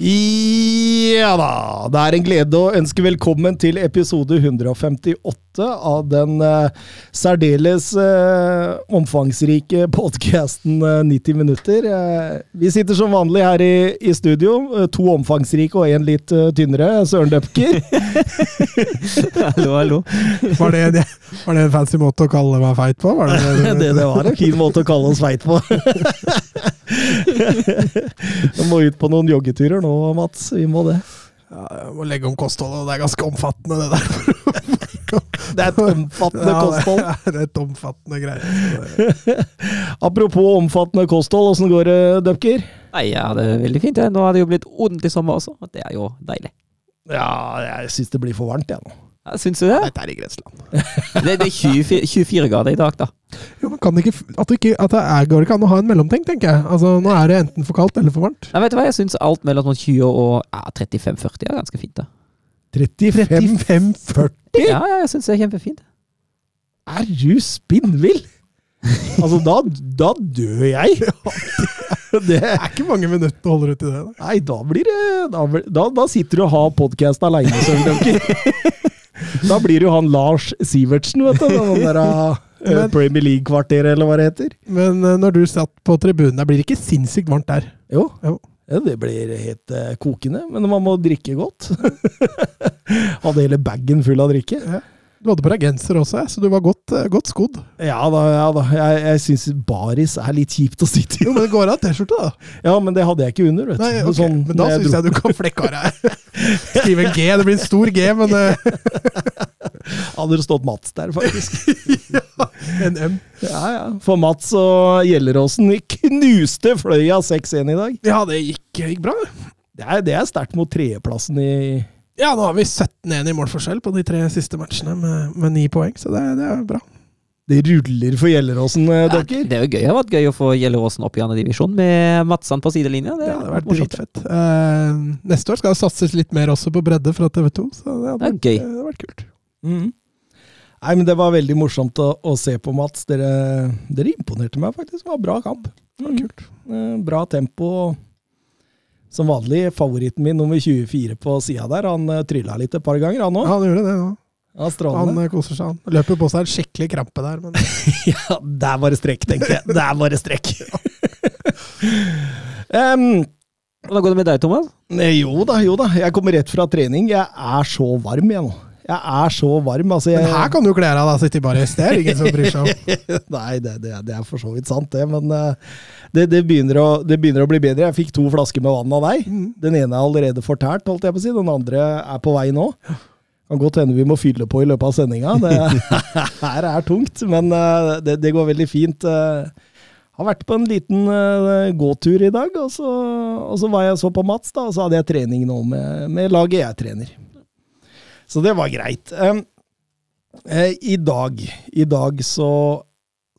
Ja da, det er en glede å ønske velkommen til episode 158 av den eh, særdeles eh, omfangsrike podkasten eh, 90 minutter. Eh, vi sitter som vanlig her i, i studio, eh, to omfangsrike og en litt eh, tynnere. Søren Døpker. hallo, hallo. Var det, det, var det en fancy måte å kalle meg feit på? Var det, det, det, det var en fin måte å kalle oss feit på. Vi må ut på noen joggeturer nå, Mats. Vi må det. Ja, jeg må legge om kostholdet, det er ganske omfattende, det der. Det er et omfattende Ja, kosthold. Det er et omfattende greie. Apropos omfattende kosthold, åssen går det, Dupker? Nei, ja, det er veldig fint. det. Nå har det jo blitt ordentlig sommer også, og det er jo deilig. Ja, jeg syns det blir for varmt, jeg nå. Ja, Syns du det? Dette er i grenseland. Det, det er 24, 24 grader i dag, da. Jo, men kan det ikke, at det ikke, at det er, går ikke an å ha en mellomting, tenker jeg. Altså, Nå er det enten for kaldt eller for varmt. Nei, vet du hva, jeg syns alt mellom sånn 20 og ja, 35-40 er ganske fint. da. 35 35-40? Ja, ja, jeg syns det er kjempefint. Er du spinnvill? Altså, da, da dør jeg. Det, er ikke mange minuttene å holde ut i det. da. nei, da blir det Da, da, da sitter du og har podkast aleine, Søren Døpker. Da blir jo han Lars Sivertsen, vet du. Den der uh, Premier League-kvarteret, eller hva det heter. Men uh, når du satt på tribunen der, blir det ikke sinnssykt varmt der? Jo. Jo. Ja, det blir helt uh, kokende, men man må drikke godt. Hadde hele bagen full av drikke. Du hadde på deg genser også, så du var godt, eh, godt skodd. Ja da, ja da. Jeg, jeg syns baris er litt kjipt å sitte i. Jo, men det går av T-skjorte, da. Ja, men det hadde jeg ikke under, vet du. Nei, okay. Sånn, men da syns jeg du kan flekke av deg. Skrive en G. Det blir en stor G, men eh, Hadde det stått Mats der, faktisk. ja, en M. Ja, ja. For Mats og Gjelleråsen knuste Fløya 6-1 i dag. Ja, det gikk, gikk bra. det. Det er, det er sterkt mot tredjeplassen i Ja, nå har vi 17-1 i målforskjell på de tre siste matchene med, med ni poeng, så det, det er bra. Det ruller for Gjelleråsen, eh, Ja, dere. det er jo gøy. Det har vært gøy å få Gjelleråsen opp i andre divisjon med Matsan på sidelinja. Det, Det hadde vært morsomt. dritfett. Eh, neste år skal det satses litt mer også på bredde fra TV2, så det hadde Det er vært, gøy. det hadde vært kult. Mm. Nei, men Det var veldig morsomt å, å se på, Mats. Dere, dere imponerte meg faktisk. Det var bra kamp. Det var kult. Eh, Bra tempo. Som vanlig, favoritten min nummer 24 på sida der, han uh, trylla litt et par ganger, han Ja, han gjorde det nå. Ja, Han eh, koser seg, han. Løper på seg en skikkelig krampe der, men Ja, der var det strekk, tenkte jeg. Der var det strekk. um, Hvordan går det med deg, Thomas? eh, jo da, jo da. Jeg kommer rett fra trening. Jeg er så varm, jeg nå. Jeg er så varm. Altså, jeg, Men her kan du kle deg, da. Sitte i baris. Det er ingen som bryr seg om. Nei, det, det, det er for så vidt sant, det. Men eh, det, det, begynner å, det begynner å bli bedre. Jeg fikk to flasker med vann av deg. Mm. Den ene er allerede fortært, holdt jeg på å si. Den andre er på vei nå. Kan godt hende vi må fylle på i løpet av sendinga. Det her er tungt, men eh, det, det går veldig fint. Jeg Har vært på en liten uh, gåtur i dag, og så, og så var jeg så på Mats, da, og så hadde jeg trening nå med, med laget jeg trener. Så det var greit. Um, uh, I dag, i dag så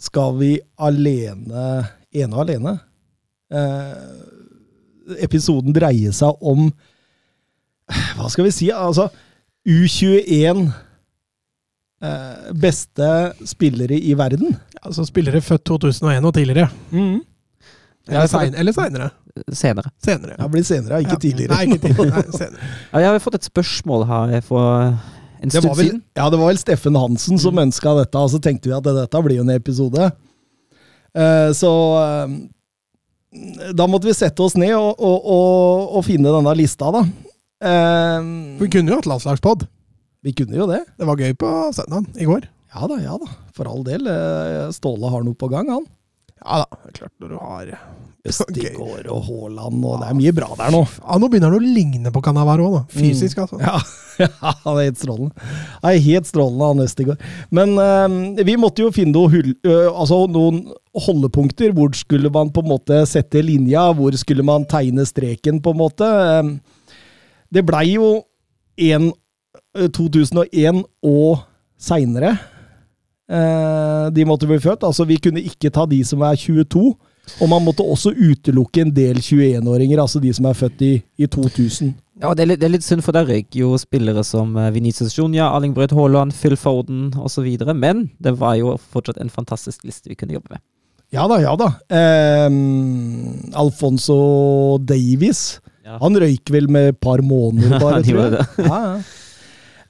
skal vi alene, ene og alene eh, Episoden dreier seg om Hva skal vi si? Altså U21 eh, beste spillere i verden. Altså spillere født 2001 og tidligere. Mm. Eller, sein, eller seinere. Senere. Senere. Ja, blir senere, ikke Ja. tidligere. Nei, ikke tidligere. Nei, senere. Ja, jeg har fått et spørsmål her for en Det stund var vel, siden. ja, det var vel Steffen Hansen som Mm. ønska dette, og så tenkte vi at dette blir jo en episode. Eh, så eh, da måtte vi sette oss ned og, og, og, og finne denne lista, da. Eh, Vi kunne jo hatt landslagspod. vi kunne jo det. Det var gøy på søndag i går. Ja da, ja da. For all del. Ståle har noe på gang, han. Ja da, det er klart når du har Østigård og Haaland, og det er mye bra der nå. Ja, Nå begynner han å ligne på Canavaro, da. Fysisk, altså. Ja, ja, han er helt strålende. Han er helt strålende, han Østegård. Men eh, vi måtte jo finne noe øh, altså noen holdepunkter. Hvor skulle man på en måte sette linja? Hvor skulle man tegne streken, på en måte? Eh, det blei jo en, øh, 2001 og seinere. Eh, de måtte bli født. Altså, vi kunne ikke ta de som er 22. Og man måtte også utelukke en del 21-åringer, altså de som er født i, i 2000. Ja, det er, litt, det er litt synd, for der røyk jo spillere som eh, Vinicius Junior, Erling Braut Haaland, Phil Foden osv. Men det var jo fortsatt en fantastisk liste vi kunne jobbe med. Ja da, ja da. Um, Alfonso Davies. Ja. Han røyk vel med et par måneder, bare, tror jeg. Ja, ja.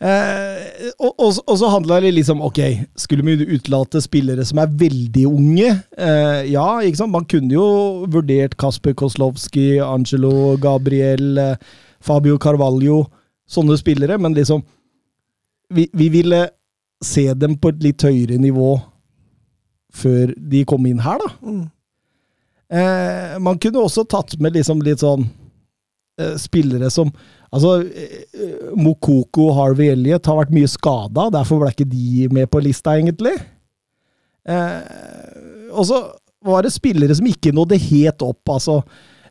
Eh, og, og, og så handla det liksom Ok, skulle vi utelate spillere som er veldig unge? Eh, ja, ikke sant? Man kunne jo vurdert Kasper Koslowski, Angelo Gabriel, eh, Fabio Carvalho, sånne spillere, men liksom vi, vi ville se dem på et litt høyere nivå før de kom inn her, da. Mm. Eh, man kunne også tatt med liksom litt sånn spillere som Altså, eh, Mokoko og Harvey Elliot har vært mye skada, derfor ble ikke de med på lista, egentlig. Eh, og så var det spillere som ikke nådde helt opp, altså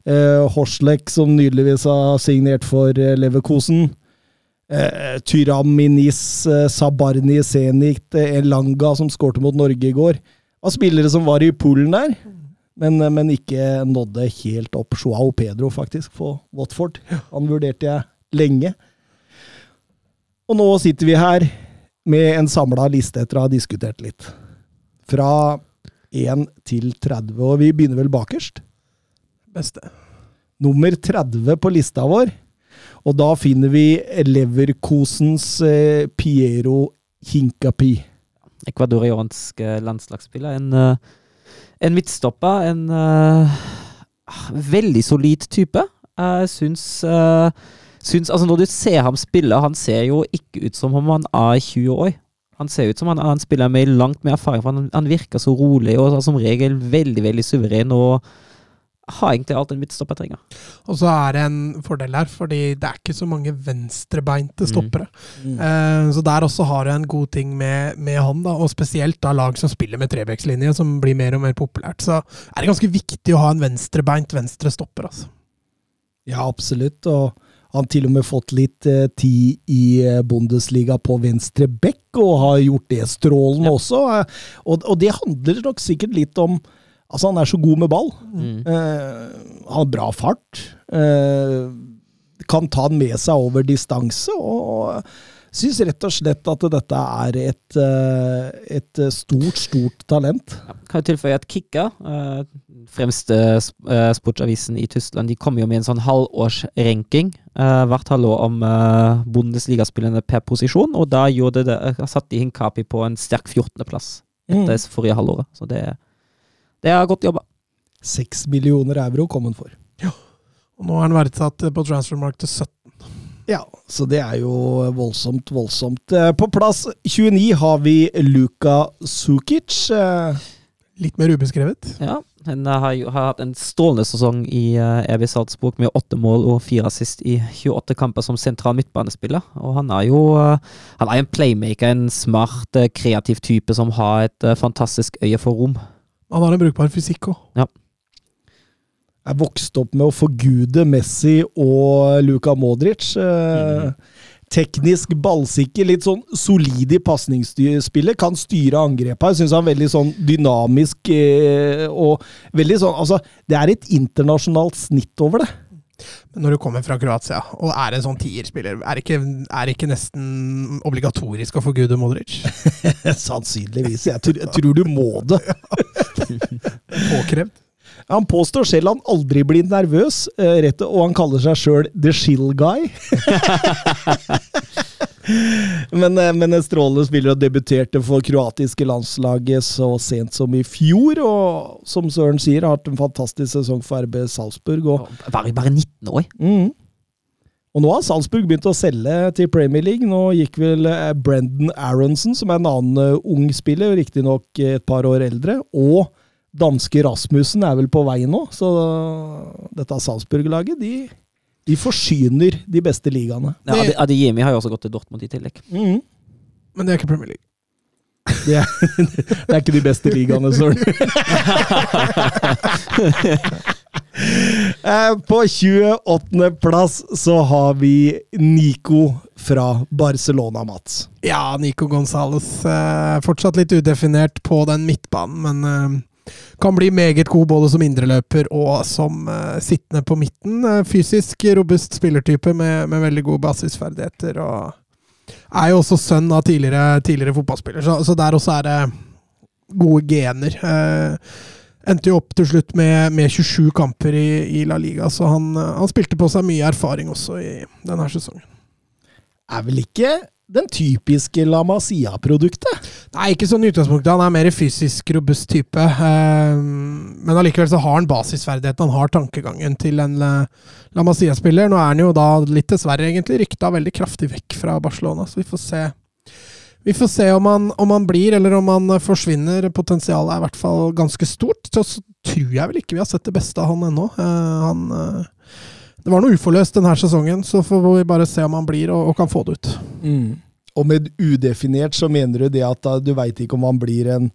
eh, Horslek, som nydeligvis har signert for eh, Leverkosen. Eh, Tyram Minis, eh, Sabarni Zenit, eh, Elanga, som skårte mot Norge i går. Det spillere som var i poolen der, men, eh, men ikke nådde helt opp. Joao Pedro, faktisk, for Watford. Han vurderte jeg lenge. Og nå sitter vi her med en samla liste etter å ha diskutert litt. Fra 1 til 30, og vi begynner vel bakerst. Beste. Nummer 30 på lista vår. Og da finner vi Leverkosens eh, Piero Hinkapi. Ekvadoriansk eh, landslagsspiller. En, eh, en midtstopper. En uh, veldig solid type. Jeg syns, uh, syns Altså, når du ser ham spille, han ser jo ikke ut som om han er 20 år. Han ser ut som han, han spiller med langt mer erfaring, for han, han virker så rolig og som regel veldig, veldig suveren. og har egentlig alt en midtstopper trenger. Og så er det en fordel her, fordi det er ikke så mange venstrebeinte stoppere. Eh, så der også har du en god ting med, med han, da, og spesielt da lag som spiller med trebekslinje, som blir mer og mer populært. Så er det ganske viktig å ha en venstrebeint venstrestopper, altså. Ja, absolutt. Og han til og med fått litt eh, tid i eh, Bundesliga på venstre bekk, og har gjort det strålende også. Eh, og, og det handler nok sikkert litt om Altså, han er så god med ball. Mm. Eh, han har bra fart. Eh, kan ta den med seg over distanse, og syns rett og slett at dette er et, eh, et stort, stort talent. Ja, kan jo tilføye at Kikka, fremste sportsavisen i Tyskland, de kommer jo med en sånn halvårsranking hvert halvår om Bundesligaspillerne per posisjon, og da det, satt de Hinkapi på en sterk 14.-plass Mm. etter forrige halvåret. Så det, det er godt jobba. Seks millioner euro kom han for. Ja. Og nå er han verdsatt på transfermark til 17. Ja, så det er jo voldsomt, voldsomt. Eh, På plass 29 har vi Luka Sukic. Eh, Litt mer ubeskrevet. Ja, han har, jo, har hatt en strålende sesong i uh, RB Salzburg med åtte mål og fire assist i 28 kamper som sentral midtbanespiller. Og han er jo eh, han er en playmaker, en smart, eh, kreativ type som har et eh, fantastisk øye for rom. Han har en brukbar fysikk òg. er vokst opp med å forgude Messi og Luka Modric. Mm. Teknisk ballsikker, litt sånn solid i pasningsspillet. Kan styre angrepet. Jeg syns han er veldig sånn dynamisk eh, og veldig sånn Altså, det er et internasjonalt snitt over det. Men når du kommer fra Kroatia og er en sånn tierspiller, er det ikke, er det ikke nesten obligatorisk å få Gude Modric? Sannsynligvis. Jeg tror, jeg tror du må det. Påkrevd. Han påstår selv han aldri blir nervøs, eh, rett, og han kaller seg sjøl The Shill Guy. men, eh, men en strålende spiller og debuterte for kroatiske landslaget så sent som i fjor. Og som Søren sier, har hatt en fantastisk sesong for RB Salzburg. Og, Bare, bare 19 år. mm. og nå har Salzburg begynt å selge til Premier League. Nå gikk vel eh, Brendan Aronson, som er en annen ung spiller, riktignok et par år eldre, og danske Rasmussen er vel på vei nå, så dette Salzburg-laget, de, de forsyner de beste ligaene. Ja, Adi- Adeyemi har jo også gått til Dortmund i tillegg. Mhm. Men det er ikke Premier League. Det, er, det er ikke de beste ligaene, Søren. Eh, På 28. plass så har vi Nico fra Barcelona, Mats. Ja, Nico Gonzales eh, fortsatt litt udefinert på den midtbanen, men eh, kan bli meget god både som indreløper og som uh, sittende på midten. Eh, fysisk robust spillertype med, med veldig gode basisferdigheter. og er jo også sønn av tidligere, tidligere fotballspiller, så, så der også er det gode gener. Eh, endte jo opp til slutt med, med 27 kamper i, i La Liga, så han, eh, han spilte på seg mye erfaring også i denne sesongen. Er vel ikke den typiske La Masia-produktet? Nei, ikke sånn i utgangspunktet. Han er mer fysisk robust type. eh, Men allikevel så har han basisferdigheten, Han har tankegangen til en eh, La Masia-spiller. Nå er han jo da litt dessverre egentlig rykta veldig kraftig vekk fra Barcelona, så vi får se. Vi får se om han, om han blir, eller om han forsvinner. Potensialet er i hvert fall ganske stort. Så, så tror jeg vel ikke vi har sett det beste av han ennå. Eh, han eh, Det var noe uforløst denne sesongen, så får vi bare se om han blir og, og kan få det ut. Og med udefinert så mener du det at da, du veit ikke om han blir en,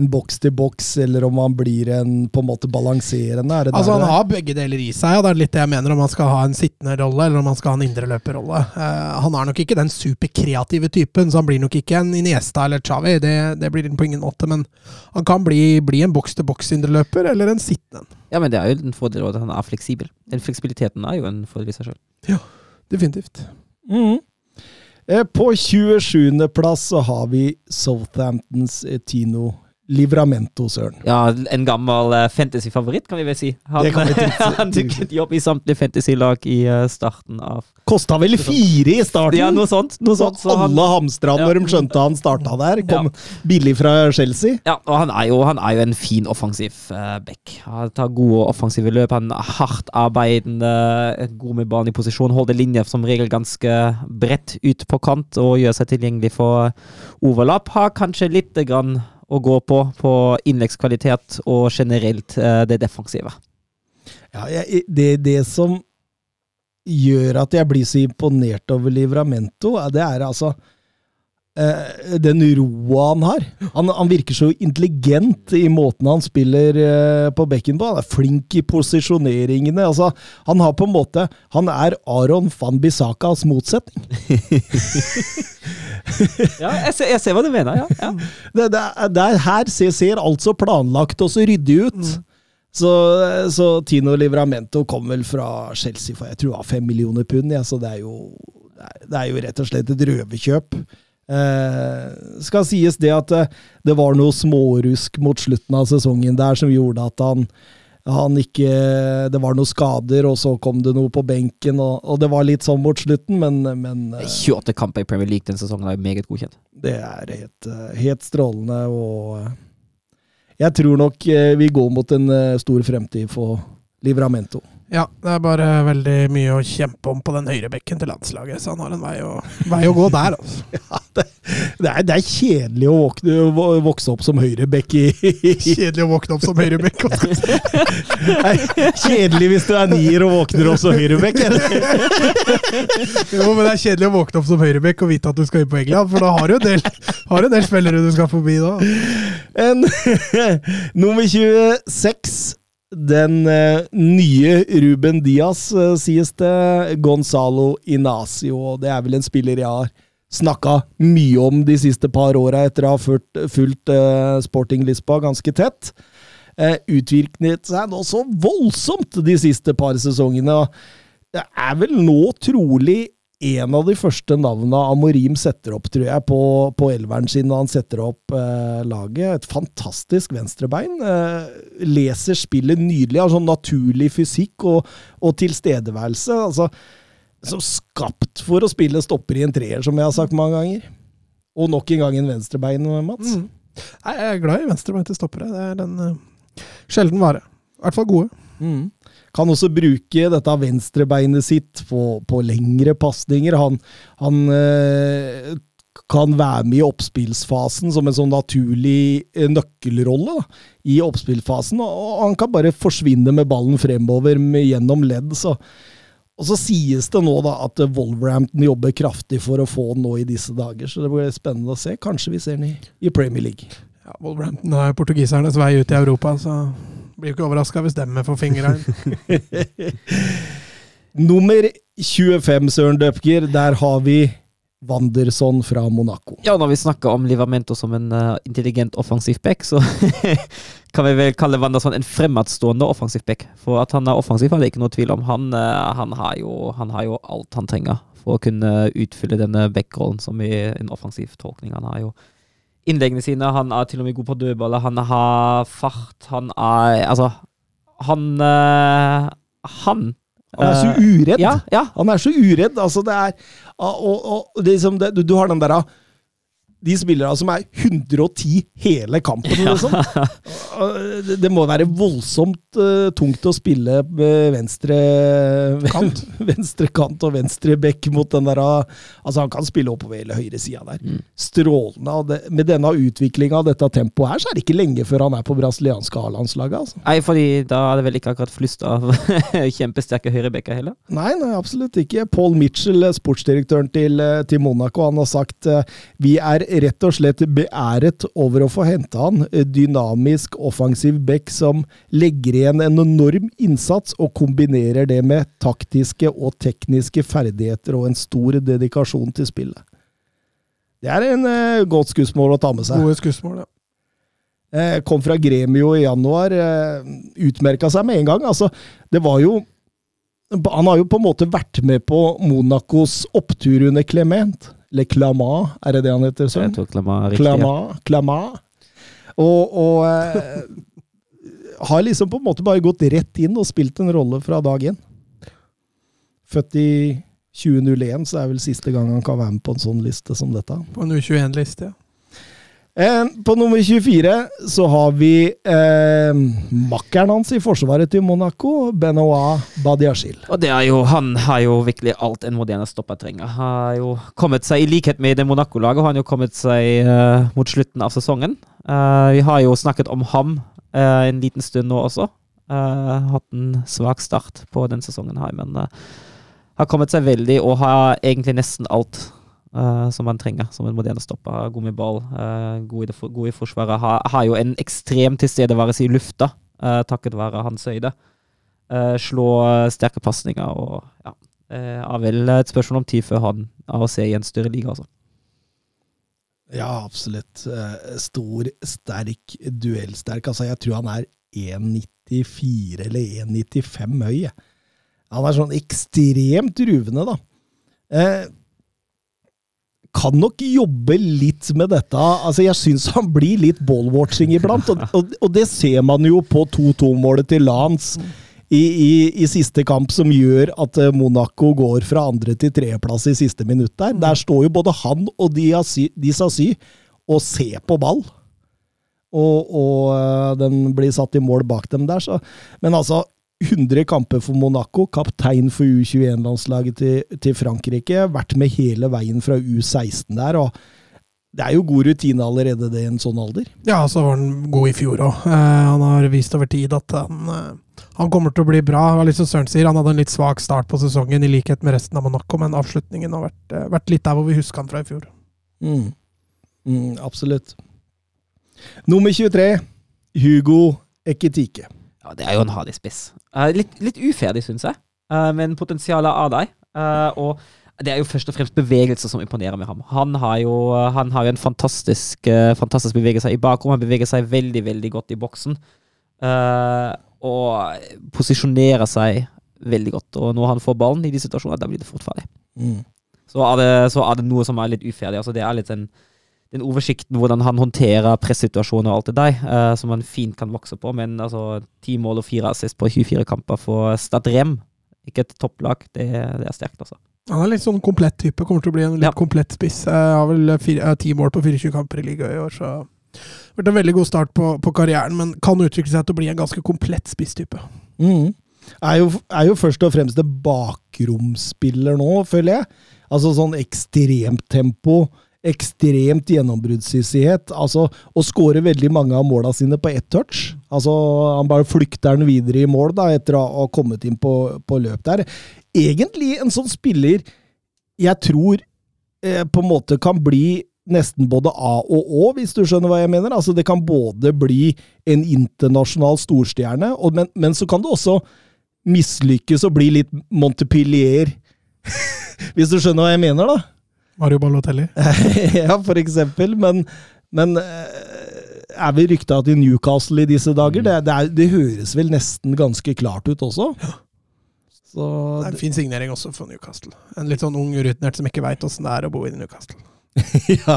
en boks til boks, eller om han blir en på en måte balanserende? Er det Altså der Han har begge deler i seg, og det er litt det jeg mener om han skal ha en sittende rolle eller om han skal ha en indreløperrolle. Uh, han er nok ikke den superkreative typen, så han blir nok ikke en Iniesta eller Chavi. Det, det blir han på ingen måte, men han kan bli, bli en boks-til-boks-indreløper eller en sittende en. Ja, men det er jo en fordel at han er fleksibel. Den fleksibiliteten er jo en fordel i seg sjøl. Definitivt. Mhm. Eh, På 27. plass så har vi Southamptons eh, Tino Livramento, Søren. Ja, en gammel uh, fantasy-favoritt, kan vi vel si. Han, han dukket jobb i samtlige fantasy-lag i uh, starten av Kosta vel fire i starten! Ja, noe sånt. Noe sånt så han, alle hamstra Ja. når de skjønte han starta der. Kom billig fra Chelsea. ja, og han er, jo, han er jo en fin offensiv uh, back. Han tar gode offensive løp. Han er hardt arbeidende, god med ballen i posisjon. Holder linjer som regel ganske bredt ut på kant og gjør seg tilgjengelig for overlapp. Har kanskje litt grann å gå på på innleggskvalitet og generelt eh, det defensive. Ja, jeg, det, det som gjør at jeg blir så imponert over Livramento, det er altså eh, den roa han har. Han, han virker så intelligent i måten han spiller eh, på bekken på. Han er flink i posisjoneringene. Altså, han har på en måte Han er Aron van Bissakas motsetning. Ja, jeg ser, jeg ser hva du mener, ja. ja. Det, det, det er her ser, ser alt så planlagt og så ryddig ut. Så, så Tino Livramento kom vel fra Chelsea for jeg tror det var fem millioner pund, ja, så det er, jo, det, er, det er jo rett og slett et røverkjøp. Eh, skal sies det at eh, det var noe smårusk mot slutten av sesongen der som gjorde at han, han ikke Det var noen skader, og så kom det noe på benken, og, og det var litt sånn mot slutten, men, men eh, 28 kamper i Premier League den sesongen er meget godkjent. det er helt, eh, helt strålende, og eh, jeg tror nok eh, vi går mot en eh, stor fremtid for Livramento. Ja, det er bare veldig mye å kjempe om på den høyrebekken til landslaget, så han har en vei å, vei å gå der, altså. Ja, det, det, er, det er kjedelig å våkne, vo- vokse opp som høyrebekk i Kjedelig å våkne opp som høyrebekk. Kjedelig hvis du er nier og våkner opp som høyrebekk. eller? Jo, men det er kjedelig å våkne opp som høyrebekk og vite at du skal inn på England, for da har du en del, har en del spillere du skal forbi da. En, nummer 26. Den eh, nye Ruben Diaz, eh, sies det. Gonzalo Inacio. Det er vel en spiller jeg har snakka mye om de siste par åra etter å ha fulgt, eh, Sporting Lisboa ganske tett. Utvirknet seg nå så voldsomt de siste par sesongene. Det er vel nå trolig en av de første navnene Amorim setter opp, tror jeg, på, på elveren sin når han setter opp eh, laget. Et fantastisk venstrebein. Eh, leser spillet nydelig, har sånn naturlig fysikk og, og tilstedeværelse. altså Som skapt for å spille stopper i en treer, som jeg har sagt mange ganger. Og nok en gang en venstrebein, Mats. Mm. Jeg er glad i venstrebein til stoppere. Det er en uh, sjelden vare. I hvert fall gode. Mm. Kan også bruke dette venstrebeinet sitt på, på lengre pasninger. Han, han eh, kan være med i oppspillsfasen som en sånn naturlig eh, nøkkelrolle da, i oppspillsfasen. Og han kan bare forsvinne med ballen fremover med, gjennom ledd. Så. Og så sies det nå da at Wolverhampton jobber kraftig for å få den nå i disse dager, så det blir spennende å se. Kanskje vi ser den i, i Premier League. Ja, Wolverhampton er portugisernes vei ut i Europa, så blir jo ikke overraska hvis dem får fingeren. Nummer 25, Søren Døpker, der har vi Wanderson fra Monaco. Ja, når vi snakker om Livamento som en uh, intelligent offensiv back, så kan vi vel kalle Wanderson en fremadstående offensiv back. For at han er offensiv, er det ikke noe tvil om. Han, uh, han, har, jo, han har, jo, alt han trenger for å kunne utfylle denne backrollen som i en offensiv tolkning. Han har jo innleggene sine, han er til og med god på dødballer, han har fart, han er Altså, han uh, Han han er så uredd! Ja, ja. Han er så uredd. Altså, det er Og, og liksom det, du, du, har den derre de spillerne som er 110 hele kampen, liksom. det, det, må være voldsomt uh, tungt å spille venstre kant. venstre kant og venstre bekk mot den der Altså, han kan spille oppover hele høyresida der. Mm. Strålende. Og det, med denne utviklinga av dette tempoet her, så er det ikke lenge før han er på brasilianske A-landslaget. Altså. Nei, fordi da er det vel ikke akkurat flust av kjempesterke høyrebekker heller? Nei, nei, absolutt ikke. Paul Mitchell, sportsdirektøren til, eh, til Monaco, han har sagt uh, vi er rett og slett beæret over å få hente han. Dynamisk, offensiv back som legger igjen en enorm innsats og kombinerer det med taktiske og tekniske ferdigheter og en stor dedikasjon til spillet. Det er en uh, godt skussmål å ta med seg. Gode skussmål, ja. Eh, kom fra Gremio i januar. Eh, Utmerka seg med en gang. Altså, det var jo Han har jo på en måte vært med på Monacos opptur under Clement. Eller Clama, er det det han heter? Sånn? Jeg tror Clama er riktig. Clama, Clama. Og, og eh, har liksom på en måte bare gått rett inn og spilt en rolle fra dag én. Født i 2001, så er vel siste gang han kan være med på en sånn liste som dette. På en U21-liste, ja. Eh, på nummer 24 så har vi eh, makkeren hans i forsvaret til Monaco, Benoit Badiashil. Og det er jo, Han har jo virkelig alt en moderne stopper trenger. Har jo kommet seg, I likhet med det Monaco-laget har han jo kommet seg eh, mot slutten av sesongen. Eh, vi har jo snakket om ham uh, en liten stund nå også. hatt en svak start på den sesongen her, men har kommet seg veldig og har egentlig nesten alt Uh, som man trenger som en moderne stopper. God med ball, uh, god, i det, god, i forsvaret. Har, har jo en ekstrem tilstedeværelse i lufta, uh, takket være hans høyde. slå sterke pasninger og ja. er vel et spørsmål om tid før han er å se i en større liga, altså. Ja, absolutt. Stor, sterk, duellsterk. Altså, jeg tror han er 1,94 eller 1,95 høy. Han er sånn ekstremt ruvende, da. Eh, kan nok jobbe litt med dette. Altså, Jeg syns han blir litt ballwatching iblant, og, og, og, det ser man jo på 2-2-målet til Lance i, i, i, siste kamp, som gjør at eh, Monaco går fra andre til tredjeplass i siste minutt der. Der står jo både han og Disasy og ser på ball. Og, og, eh, den blir satt i mål bak dem der, så Men altså, 100 kamper for Monaco, kaptein for U21-landslaget til, til, Frankrike. Vært med hele veien fra U16 der. og Det er jo god rutine allerede det i en sånn alder. Ja, så var han god i fjor òg. Eh, han har vist over tid at han, eh, han kommer til å bli bra. Litt som Søren sier, Han hadde en litt svak start på sesongen, i likhet med resten av Monaco, men avslutningen har vært, eh, vært litt der hvor vi husker han fra i fjor. Mm. Mm, absolutt. Nummer 23, Hugo Ekitike. Ja, det er jo en hardy spiss. Uh, litt, litt, uferdig, syns jeg, uh, men potensialet av deg. Uh, og det er jo først og fremst bevegelser som imponerer med ham. Han har jo, han har jo en fantastisk, fantastisk bevegelse i bakrommet. Han beveger seg veldig, veldig godt i boksen. og posisjonerer seg veldig godt. Og når han får ballen i de situasjonene, da blir det fort ferdig. Mm. Så, er det, så, er det, noe som er litt uferdig. Altså, det er litt en den oversikten hvordan han håndterer pressituasjoner og alt det der, uh, som han fint kan vokse på. Men altså, ti mål og fire assist på 24 kamper for Stadrem, ikke et topplag, det, det er sterkt, altså. Han er litt sånn komplett type. Kommer til å bli en litt ja. komplett spiss. Jeg har vel ti mål på 24 kamper i ligaen i år, så det har vært en veldig god start på, på, karrieren, men kan utvikle seg til å bli en ganske komplett spisstype. Mm. Er, jo, er jo først og fremst en bakromsspiller nå, føler jeg. Altså sånn ekstremt tempo ekstremt gjennombruddshissighet. Altså, å skåre veldig mange av måla sine på ett touch. Altså, Han bare flykter den videre i mål da, etter å ha kommet inn på, på løp der. Egentlig en sånn spiller jeg tror eh, på en måte kan bli nesten både A og Å, hvis du skjønner hva jeg mener. Altså, Det kan både bli en internasjonal storstjerne, og, men, men, så kan det også mislykkes og bli litt Montepillier. hvis du skjønner hva jeg mener, da? Mario Balotelli? ja, for eksempel. Men, men eh, er vi rykta til Newcastle i disse dager? Det, det, er, det, høres vel nesten ganske klart ut også? Så, det er en fin signering også for Newcastle. En litt sånn ung urutinert som ikke veit åssen det er å bo i Newcastle. ja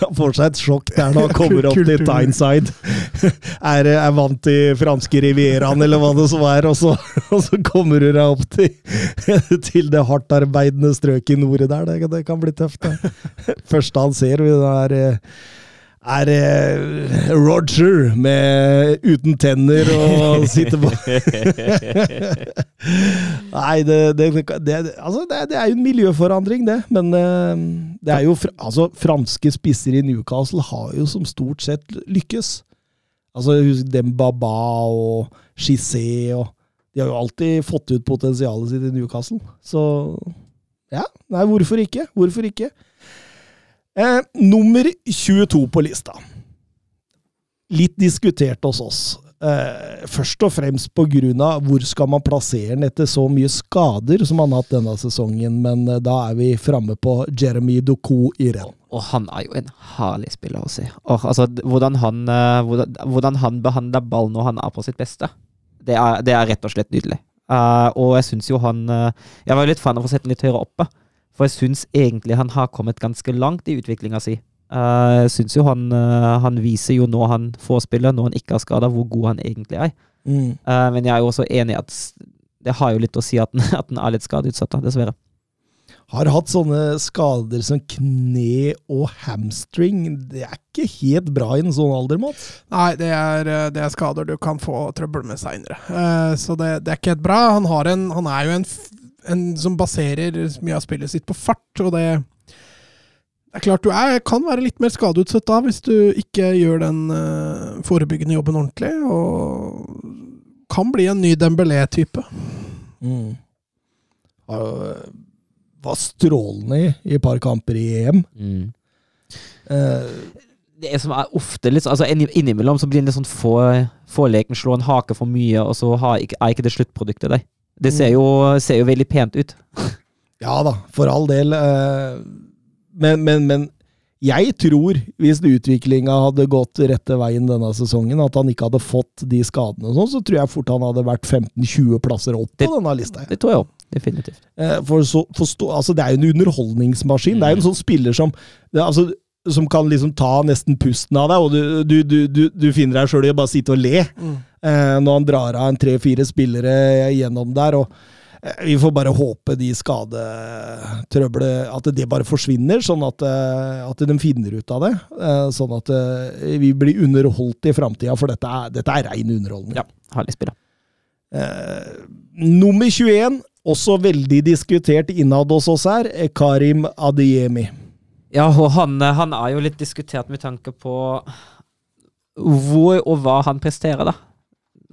Han får seg et sjokk der når han kommer opp til Tyneside. Er, er vant til franske rivieraen, eller hva det så er, og så, og så kommer du deg opp til, til det hardtarbeidende strøket i nordet der. Det, det, kan bli tøft. Det første han ser, det er er eh, Roger med, uten tenner og sitter på Nei, det, det, det, altså det, er jo en miljøforandring, det. Men eh, det er jo altså, franske spisser i Newcastle har jo som stort sett lykkes. Altså, Dembaba og Chissé og De har jo alltid fått ut potensialet sitt i Newcastle. Så ja, nei, hvorfor ikke? Hvorfor ikke? Eh, nummer 22 på lista. Litt diskutert hos oss. Eh, først og fremst av hvor skal man plassere den etter så mye skader som han har hatt denne sesongen, men eh, da er vi framme på Jeremy Doku i renn. Og han er jo en herlig spiller å se. Og, altså, hvordan han, uh, hvordan, hvordan han behandler ball når han er på sitt beste, det er, det er rett og slett nydelig. Uh, og jeg syns jo han uh, Jeg var litt fan av å sette den litt høyere oppe. For jeg syns egentlig han har kommet ganske langt i utviklinga si. Uh, jeg syns jo han, uh, han, viser jo når han får spille, når han ikke har skada, hvor god han egentlig er. Mm. Uh, men jeg er jo også enig i at det har jo litt å si at han, at han er litt skadeutsatt, dessverre. Har hatt sånne skader som kne og hamstring. Det er ikke helt bra i en sånn alder, Mats? Nei, det er, det er skader du kan få trøbbel med seinere. så det, det, er ikke helt bra. Han, en, han er jo en en som baserer mye av spillet sitt på fart, og det det er klart du er, kan være litt mer skadeutsatt da, hvis du ikke gjør den uh, forebyggende jobben ordentlig, og kan bli en ny Dembélé-type. Mm. Var strålende i, i et par kamper i EM. Mm. Uh, det som er ofte litt altså Innimellom så blir det litt sånn få, få leken, slå en hake for mye, og så har er ikke det sluttproduktet der. Det ser jo, ser jo veldig pent ut. ja da, for all del. Eh, men, men, men jeg tror, hvis utviklinga hadde gått rette veien denne sesongen, at han ikke hadde fått de skadene, sånn, så tror jeg fort han hadde vært 15-20 plasser opp på denne lista. Det tror jeg også. Definitivt. Eh, for, så, for stå, altså, det er jo en underholdningsmaskin. Det er jo en sånn spiller som det, altså, som kan liksom ta nesten pusten av deg, og du, du, du, du finner deg sjøl i å bare sitte og le mm. eh, når han drar av en tre-fire spillere gjennom der. og eh, Vi får bare håpe de skadetrøblet At det bare forsvinner, sånn at, eh, at de finner ut av det. Eh, sånn at vi blir underholdt i framtida, for dette er, dette er rein underholdning. Ja, herlig spill. Eh, nummer 21, også veldig diskutert innad hos oss her, Karim Adiemi. Ja, og han, eh, han, er jo litt diskutert med tanke på hvor og hva han presterer, da.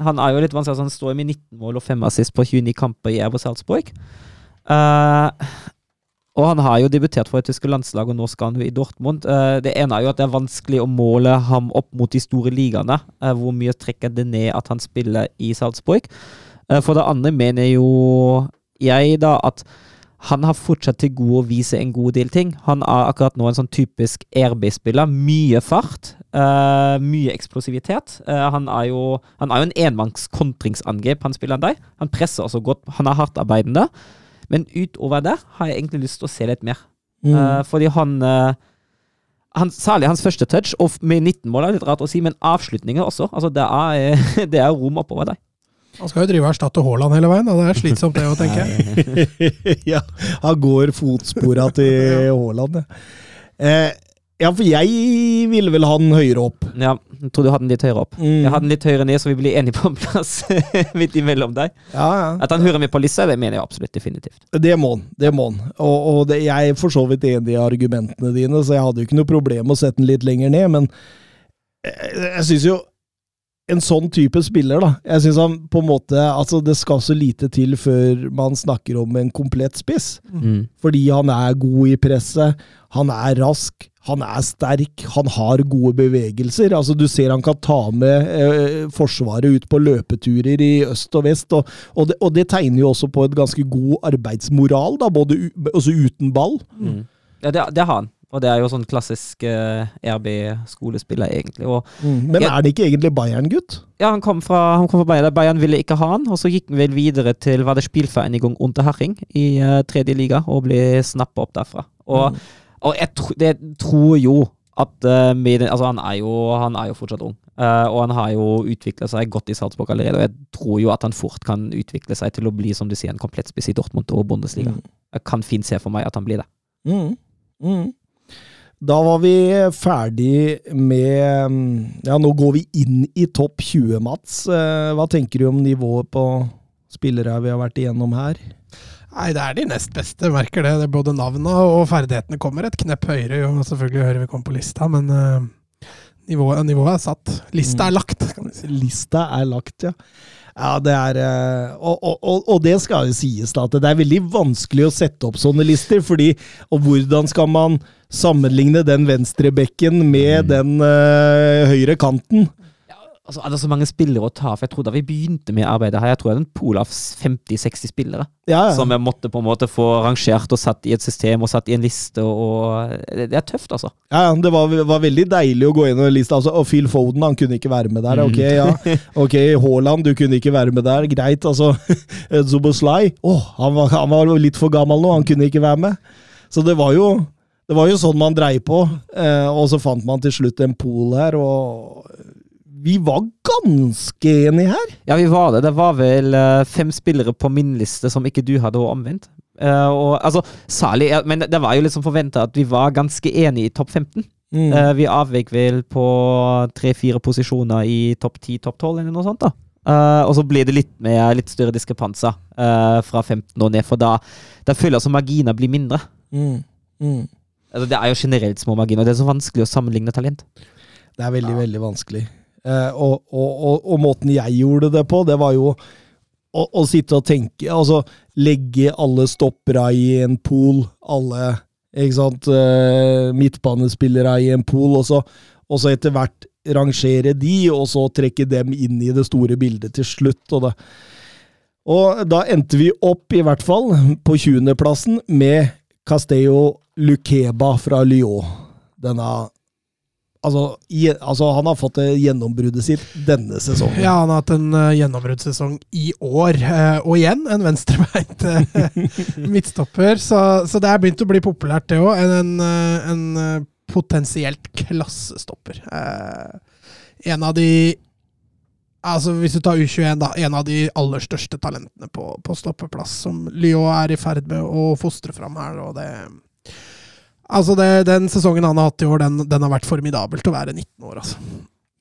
Han er jo litt vanskelig, altså han står med 19 mål og 5 assist på 29 kamper i Evo Salzburg. Uh, og han har jo debutert for et tyske landslag, og nå skal han jo i Dortmund. Uh, det ene er jo at det er vanskelig å måle ham opp mot de store ligaene. Uh, hvor mye trekker det ned at han spiller i Salzburg? for det andre mener jo jeg da at han har fortsatt til gode å vise en god del ting. Han er akkurat nå en sånn typisk RB-spiller. Mye fart, uh, mye eksplosivitet. Uh, han, er jo, han er jo en enmanns kontringsangrep, han spiller deg. Han presser også godt, han er hardtarbeidende. Men utover det har jeg egentlig lyst til å se litt mer. Mm. Uh, fordi han, han, Særlig hans første touch, og med 19 mål er litt rart å si, men avslutninger også. Altså, det er, det er rom oppover deg. Han skal jo drive og erstatte Haaland hele veien, det er slitsomt det å tenke. ja, han går fotspora til Haaland, ja. Eh, Ja, for jeg ville vel ha den høyere opp. Ja, jeg tror du hadde den litt høyere opp. Mm. Jeg hadde den litt høyere ned, så vi blir enige på en plass midt imellom deg. Ja, ja. At han hører med på lista, det mener jeg absolutt definitivt. Det må han. Det må han. Og, og det, jeg er for så vidt enig i argumentene dine, så jeg hadde jo ikke noe problem med å sette den litt lenger ned, men jeg, jeg syns jo en sånn type spiller, da Jeg synes han på en måte Altså, det skal så lite til før man snakker om en komplett spiss. Mm. Fordi han er god i presset, han er rask, han er sterk, han har gode bevegelser. Altså, du ser han kan ta med eh, Forsvaret ut på løpeturer i øst og vest, og, og, det, og det tegner jo også på et ganske god arbeidsmoral, da, både u, også uten ball. Mm. Ja, det, det har han. Og det er jo sånn klassisk uh, RB-skolespiller, egentlig. Og Men er det ikke egentlig Bayern-gutt? ja, han kom fra, han kom fra Bayern. Bayern ville ikke ha han, og så gikk han vel videre til var det Spielvereinigung Unterhaching i uh, tredje liga, og ble snappa opp derfra. Og, og jeg, tro, det, tror jo at uh, med Altså, han er jo, han er jo fortsatt ung, uh, og han har jo utvikla seg godt i Salzburg allerede. Og jeg tror jo at han fort kan utvikle seg til å bli, som du sier, en komplett spiss i Dortmund og Bundesliga. Mm. Jeg kan fint se for meg at han blir det. Mm. Mm. Da var vi ferdig med mm, Ja, nå går vi inn i topp 20, Mats. Eh, Hva tenker du om nivået på spillere vi har vært igjennom her? Nei, det er de nest beste, merker det. det både navnene og ferdighetene kommer et knepp høyere, jo selvfølgelig høyere vi kommer på lista, men uh, nivået, nivået er satt. Lista er lagt, kan vi si. Lista er lagt, ja. Ja, det er eh, Og, og, og, det skal jo sies, da, at det er veldig vanskelig å sette opp sånne lister. fordi Og hvordan skal man sammenligne den venstrebekken med den uh, høyre kanten? Altså, er det så mange spillere å ta? For jeg tror Da vi begynte med arbeidet her, jeg tror det er en pool av 50-60 spillere. Ja, ja. Som jeg måtte på en måte få rangert og satt i et system og satt i en liste. Og, det, det er tøft, altså. Ja, ja, det var, var veldig deilig å gå inn og liste. Altså, og Phil Foden han kunne ikke være med der. Ok, ja. Ok, Haaland, du kunne ikke være med der. Greit, altså. Zuboslai oh, han, var, han var litt for gammel nå, han kunne ikke være med. Så det var jo, det var jo sånn man dreier på. Eh, og så fant man til slutt en pool her, og vi var ganske enige her. Ja, vi var det. Det var vel eh, fem spillere på min liste som ikke du hadde, omvendt. Uh, og, altså, Særlig, ja, men det var jo liksom forventa at vi var ganske enige i topp 15. Mm. Uh, vi avvek vel på tre-fire posisjoner i topp 10, topp 12, eller noe sånt. da. Uh, og så ble det litt, med, litt større diskrepanser fra 15 og ned, for da, da føler jeg at marginer blir mindre. Mm. Mm. Altså, det er jo generelt små marginer, det er så vanskelig å sammenligne talent. Det er veldig, veldig vanskelig. Eh, og, og, og, og måten jeg gjorde det på, det var jo å, å sitte og tenke Altså legge alle stoppere i en pool, alle ikke sant, eh, midtbanespillere i en pool, og så, og så etter hvert rangere de, og så trekke dem inn i det store bildet til slutt. Og, det. og da endte vi opp, i hvert fall, på 20.-plassen med Castello Luqueba fra Lyon. Denne Altså, i, altså, han har fått gjennombruddet sitt denne sesongen. Ja, han har hatt en uh, gjennombruddssesong i år. Uh, og igjen en venstrebeint uh, midtstopper. Så, så det er begynt å bli populært, det òg. En, en, en potensielt klassestopper. En av de Altså Hvis du tar U21, da. En av de aller største talentene på, på stoppeplass, som Lyon er i ferd med å fostre fram her. og det... Altså, det, Den sesongen han har hatt i år, den, den har vært formidabelt å være 19 år, altså.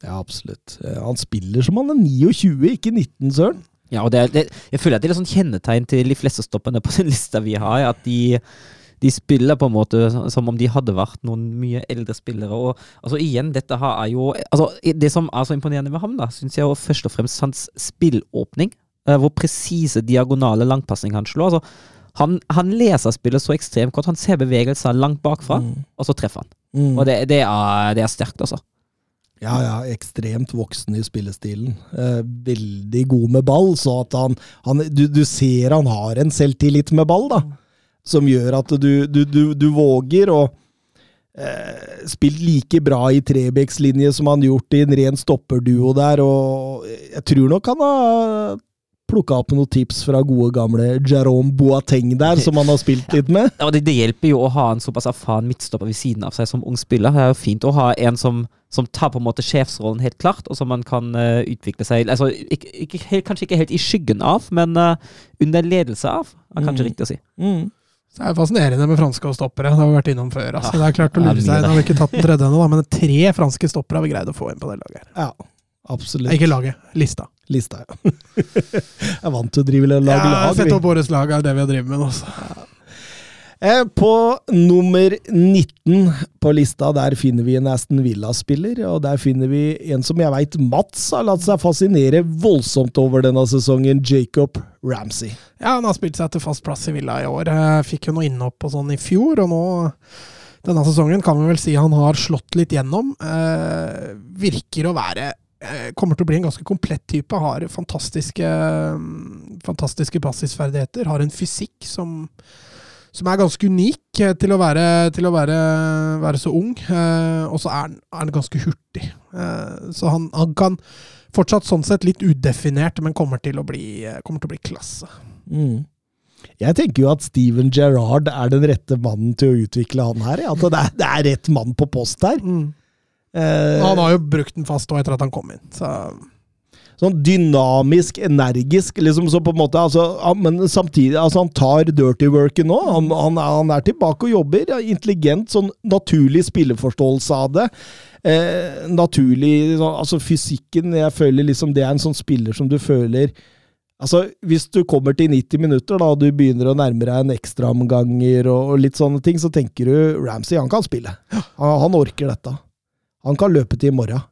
Ja, absolutt. Eh, Han spiller som han er 29, ikke 19, søren. Ja, og det, er- det, jeg føler at det er litt sånn kjennetegn til de fleste stoppene på den lista vi har, at de, de spiller på en måte som om de hadde vært noen mye eldre spillere. Og altså igjen, dette her er jo altså, Det som er så imponerende med ham, da, syns jeg er først og fremst hans spillåpning. eh, Hvor presise diagonale langpasning han slår. altså han, han leser spillet så ekstremt godt. Han ser bevegelser langt bakfra, Mm. og så treffer han. Mm. Og det, det, er, det er sterkt, altså. Ja, ja, ekstremt voksen i spillestilen. Eh, veldig god med ball, så at han, han du, du ser han har en selvtillit med ball, da. Som gjør at du, du, du, du våger å eh, spille like bra i Trebecks-linje som han gjort i en ren stopperduo der, og jeg tror nok han har plukka opp noen tips fra gode gamle Jerome Boateng der, som han har spilt litt med. Ja, det, det hjelper jo å ha en såpass erfaren midtstopper ved siden av seg som ung spiller. Det er jo fint å ha en som, som tar på en måte sjefsrollen helt klart, og som man kan uh, utvikle seg altså, ikke, ikke, helt, Kanskje ikke helt i skyggen av, men uh, under ledelse av, er kanskje Mm. riktig å si. Mm. Det er fascinerende med franske og stoppere. Det har vi vært innom før. Altså. Ja, det er klart å lure seg. inn. Har vi ikke tatt den tredje ennå, men tre franske stoppere har vi greid å få inn på det laget. Ja, absolutt. Ikke laget, lista. Lista, ja. jeg er vant til å drive lag Ja, lag. Sett opp årets lag er det vi har drevet med nå. Ja. Eh, På nummer 19 på lista, der finner vi en Aston Villa-spiller, og der finner vi en som jeg veit Mats har latt seg fascinere voldsomt over denne sesongen, Jacob Ramsey. Ja, han har spilt seg til fast plass i Villa i år. Eh, Fikk jo noe innhopp og sånn i fjor, og nå denne sesongen kan vi vel si han har slått litt gjennom. Eh, virker å være Kommer til å bli en ganske komplett type. Har fantastiske, mm, fantastiske passisferdigheter. Har en fysikk som, som er ganske unik eh, til å være, til å være, være så ung. Eh, og så er han, er ganske hurtig. Eh, så han, han kan fortsatt sånn sett litt udefinert, men kommer til å bli, eh, kommer til å bli klasse. Mm. Jeg tenker jo at Steven Gerrard er den rette mannen til å utvikle han her. ja. At det er, det er rett mann på post her. Eh, Han har jo brukt den fast òg etter at han kom inn. Så sånn dynamisk, energisk, liksom så på en måte, altså, Men samtidig, altså han tar dirty worken nå. Han, han, han er tilbake og jobber. Intelligent, sånn naturlig spilleforståelse av det. Eh, naturlig sånn, Altså fysikken, jeg føler liksom det er en sånn spiller som du føler Altså, Hvis du kommer til 90 minutter da, og du begynner å nærme deg en ekstraomganger og, og litt sånne ting, så tenker du Ramsey, han kan spille. Han, han orker dette. Han kan løpe til i morgen.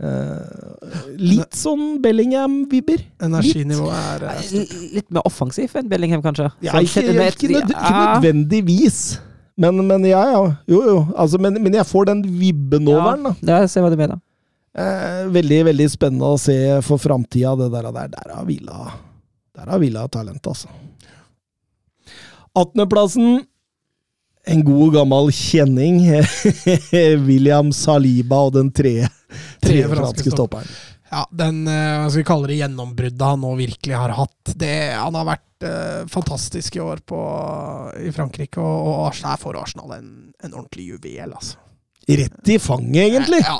Eh, litt sånn Bellingham-vibber. energinivået er Litt, Litt mer offensiv enn Bellingham, kanskje? Ja, ikke, ikke, nød, ikke nødvendigvis. Men, men ja, ja. Jo, jo. Altså, men, men jeg får den vibben over den. da. Ja, jeg ser hva du mener. Eh, veldig veldig spennende å se for framtida. Det der, der, der har Villa Der har Villa talent, altså. 18.-plassen. En god, gammel kjenning. William Saliba og den tre, tre franske stopperen. Ja, den eh, hva skal vi kalle det gjennombruddet han nå virkelig har hatt. Det, han har vært eh, fantastisk i år på, i Frankrike, og, og der får Arsenal en, en ordentlig juvel, altså. Rett i fanget, egentlig. Ja,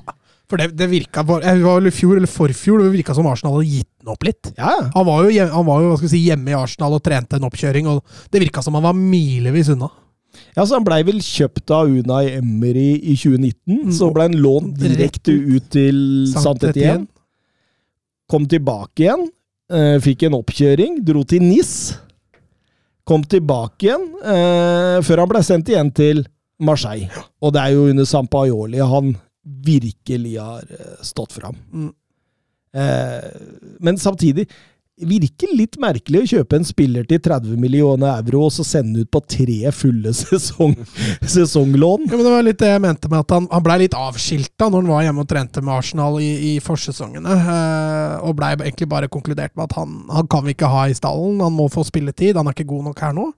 for det, det virka Det var vel i fjor eller forfjor, det virka som Arsenal hadde gitt den opp litt. Ja, ja. Han var jo, han var jo si, hjemme i Arsenal og trente en oppkjøring, og det virka som han var milevis unna. Ja, så Han blei vel kjøpt av Unai Emery i 2019. Mm, Så ble han lånt direkte ut til Saint-Étienne. Kom tilbake igjen. eh, fikk en oppkjøring. Dro til NIS. Kom tilbake igjen, eh, før han ble sendt igjen til Marseille. Og det er jo under Sampaioli han virkelig har eh, stått fram. Mm. Eh, men samtidig virker litt merkelig å kjøpe en spiller til 30 millioner euro og så sende ut på tre fulle sesong, sesonglån. Ja, men Det var litt det jeg mente med at han, han blei litt avskilta når han var hjemme og trente med Arsenal i, i forsesongene. Eh, og blei egentlig bare konkludert med at han, han kan vi ikke ha i stallen, han må få spilletid, han er ikke god nok her nå.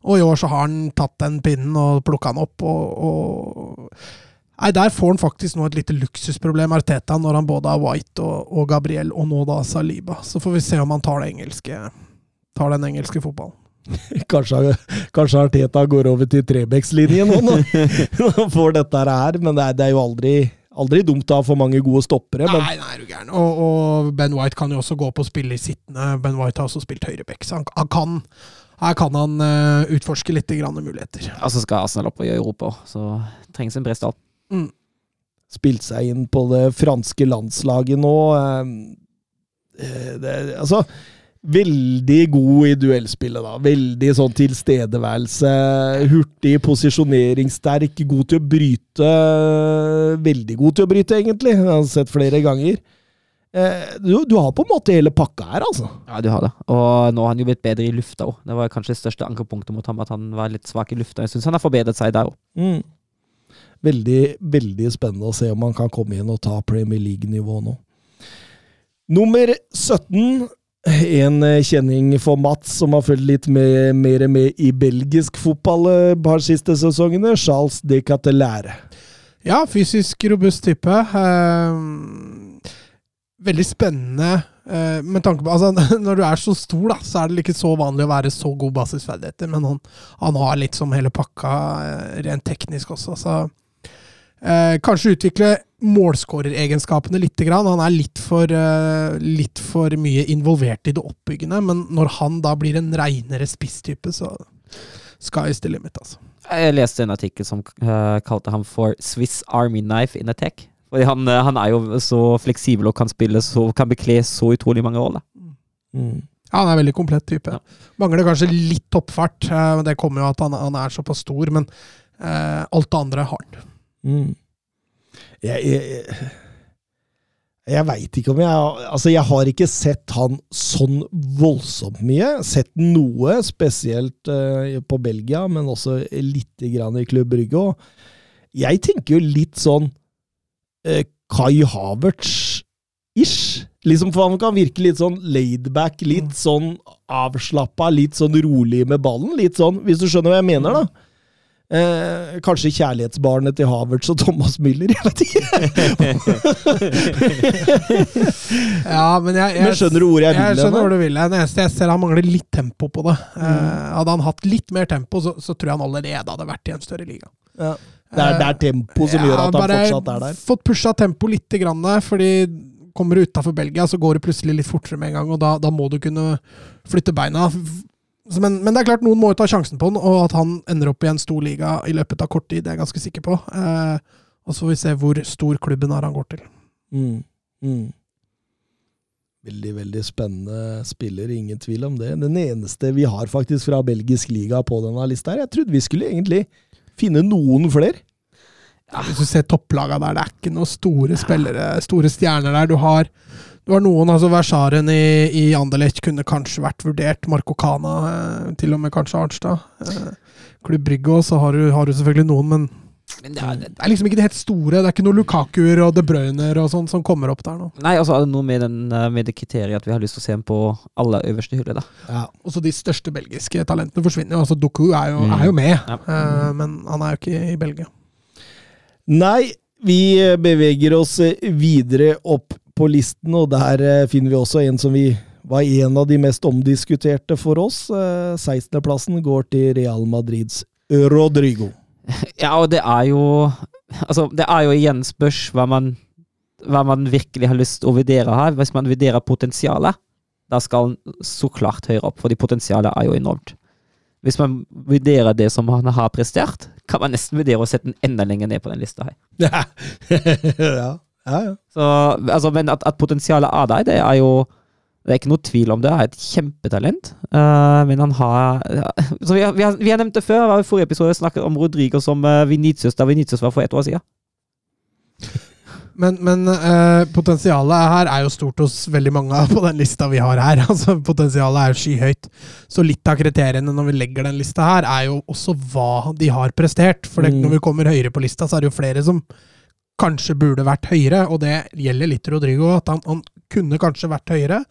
Og i år så har han tatt den pinnen og plukka den opp, og, og Nei, Der får han faktisk nå et lite luksusproblem, Arteta, når han både har White og, og Gabriel, og nå da Saliba. Så får vi se om han tar, det engelske, tar den engelske fotballen. Kanskje, kanskje Arteta går over til Trebekslinjen nå, når han får dette her. Men det er, det er jo aldri, aldri dumt å ha for mange gode stoppere. Men Nei, nei, er du gæren. Og, og Ben White kan jo også gå på å spille i sittende. Ben White har også spilt høyreback, så han, han kan her kan han uh, utforske litt grann muligheter. Og så skal Arsenal opp i Europa, så trengs en bred start. Mm. spilt seg inn på det franske landslaget nå. eh, Det, altså Veldig god i duellspillet, da. Veldig sånn tilstedeværelse. Hurtig, posisjoneringssterk, god til å bryte. Veldig god til å bryte, egentlig. Jeg har sett flere ganger. Eh, Du, du har på en måte hele pakka her, altså. Ja, du har det. Og nå har han jo blitt bedre i lufta òg. Det var kanskje det største ankerpunktet mot ham, at han var litt svak i lufta. Jeg syns han har forbedret seg der òg. Mm. Veldig, veldig spennende å se om han kan komme inn og ta Premier League-nivå nå. Nummer 17. En eh, kjenning for Mats, som har fulgt litt med, mer med i belgisk fotball eh, et par siste sesongene. Charles de Catelære. Ja, fysisk robust type. Eh, veldig spennende eh, med tanke på altså, Når du er så stor, da, så er det ikke så vanlig å være så god basisferdigheter, men han, han har litt som hele pakka eh, rent teknisk også, så eh, Kanskje utvikle målskåreregenskapene litt. Grann. Han er litt for, eh, litt for mye involvert i det oppbyggende, men når han da blir en reinere spisstype, så sky's the limit, altså. Jeg leste en artikkel som eh, kalte ham for Swiss Army Knife in Attack. Fordi han, eh, han er jo så fleksibel og kan spille så, kan bekle så utrolig mange roller. Mm. Ja, han er en veldig komplett type. Ja. Mangler kanskje litt toppfart. men det kommer jo at han, han er såpass stor, men eh, alt det andre har han. Mm. Jeg, jeg, jeg, veit ikke om jeg Altså, jeg har ikke sett han sånn voldsomt mye. Sett noe, spesielt eh, på Belgia, men også lite grann i Klubb Brygge. Jeg tenker jo litt sånn eh, Kai Havertz-ish. Liksom, for han kan virke litt sånn laidback, litt sånn avslappa, litt sånn rolig med ballen. Litt sånn, hvis du skjønner hva jeg mener, da. Eh, kanskje kjærlighetsbarnet til Havertz og Thomas Müller, jeg vet ikke. Ja, men jeg, jeg, Men skjønner du hvor jeg vil Jeg skjønner hvor du vil. Det eneste jeg ser, han mangler litt tempo på det. Mm. Eh, hadde han hatt litt mer tempo, så, så tror jeg han allerede hadde vært i en større liga. Ja. Det er, det er tempo som gjør at han fortsatt er der. Fått pusha tempo litt, grann, fordi kommer du utafor Belgia, så går det plutselig litt fortere med en gang, og da, da må du kunne flytte beina. Så, men, men det er klart, noen må jo ta sjansen på den, og at han ender opp i en stor liga i løpet av kort tid, det er jeg ganske sikker på. Eh, og så får vi se hvor stor klubben er han går til. Mm. Mm. Veldig, veldig spennende spiller, ingen tvil om det. Den eneste vi har faktisk fra belgisk liga på denne lista her. Jeg trodde vi skulle egentlig finne noen flere. Hvis du ser topplaga der, det er ikke noen store spillere, store stjerner der. Du har, du var noen, altså Versaren i, i Anderlecht kunne kanskje vært vurdert. Marco Cana, eh, til og med kanskje Arnstad. Eh, Klubb Brygge også har du, har du selvfølgelig noen, men Men det er, det er liksom ikke det helt store. Det er ikke noen Lukakuer og De Bruyner og sånn som kommer opp der nå. nei, altså er det noe med, den, eh, med det kriteriet at vi har lyst til å se ham på aller øverste hylle, da. Ja. og så de største belgiske talentene forsvinner jo. Altså Doku er jo, Mm. er jo med, Ja. eh, men han er jo ikke i Belgia. Nei, vi beveger oss videre opp på listen, og der eh, finner vi også en som vi var en av de mest omdiskuterte for oss. Eh, 16.-plassen går til Real Madrids Rodrigo. Ja, og det er jo Altså, det er jo igjen spørs hva man, hva man virkelig har lyst til å vurdere her. Hvis man vurderer potensialet, da skal han så klart høyere opp, fordi potensialet er jo enormt. Hvis man vurderer det som han har prestert, kan man nesten vurdere å sette den enda lenger ned på den lista her. ja, ja. ja. Så, altså, men at, at potensialet er der, det er jo det er ikke noe tvil om det. Han er et kjempetalent. Uh, men han har ja, så vi, har, vi, har, vi har nevnt det før. var I forrige episode snakket om Rodrigo som uh, Vinicius da Vinicius var for ett år siden. Men, men uh, potensialet her er jo stort hos veldig mange på den lista vi har her. Altså, potensialet er jo skyhøyt. Så litt av kriteriene når vi legger den lista her, er jo også hva de har prestert. For det, Mm. når vi kommer høyere på lista, så er det jo flere som kanskje burde vært høyere, og det gjelder litt Rodrigo. At han, han kunne kanskje vært høyere,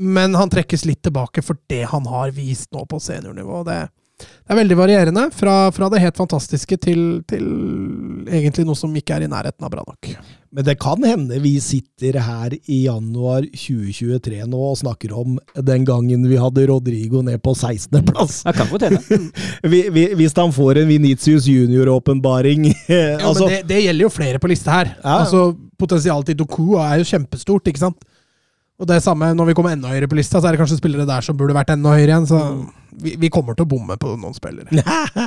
men han trekkes litt tilbake for det han har vist nå på seniornivå. Det, det er veldig varierende, fra, fra det helt fantastiske til, til egentlig noe som ikke er i nærheten av bra nok. Men det kan hende vi sitter her i januar 2023 nå og snakker om den gangen vi hadde Rodrigo ned på 16.-plass. Jeg kan godt hende. Vi- vi- Hvis han får en Vinicius junior-åpenbaring Ja, altså, men det, det gjelder jo flere på lista her. Ja. Altså, Potensialet til Doku er jo kjempestort, ikke sant? Og det samme når vi kommer enda høyere på lista, så er det kanskje spillere der som burde vært enda høyere igjen. Så vi, vi kommer til å bomme på noen spillere.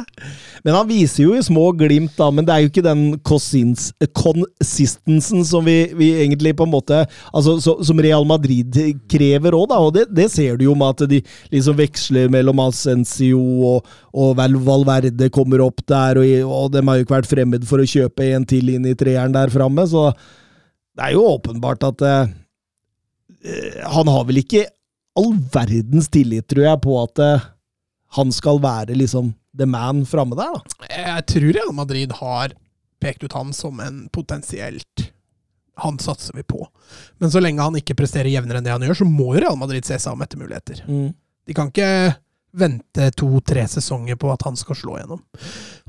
Men han viser jo i små glimt, da. Men det er jo ikke den consistensen som vi, vi egentlig på en måte Altså så, som Real Madrid krever òg, da. Og det, det ser du jo med at de liksom veksler mellom Ascencio og, og Val- Valverde kommer opp der, og, og de har jo ikke vært fremmed for å kjøpe en til inn i treeren der framme, så det er jo åpenbart at eh, han har vel ikke all verdens tillit, tror jeg, på at eh, han skal være liksom the man framme der, da. Jeg tror Real Madrid har pekt ut han som en potensielt Han satser vi på. Men så lenge han ikke presterer jevnere enn det han gjør, så må jo Real Madrid se seg om etter muligheter. De kan ikke vente to-tre sesonger på at han skal slå gjennom.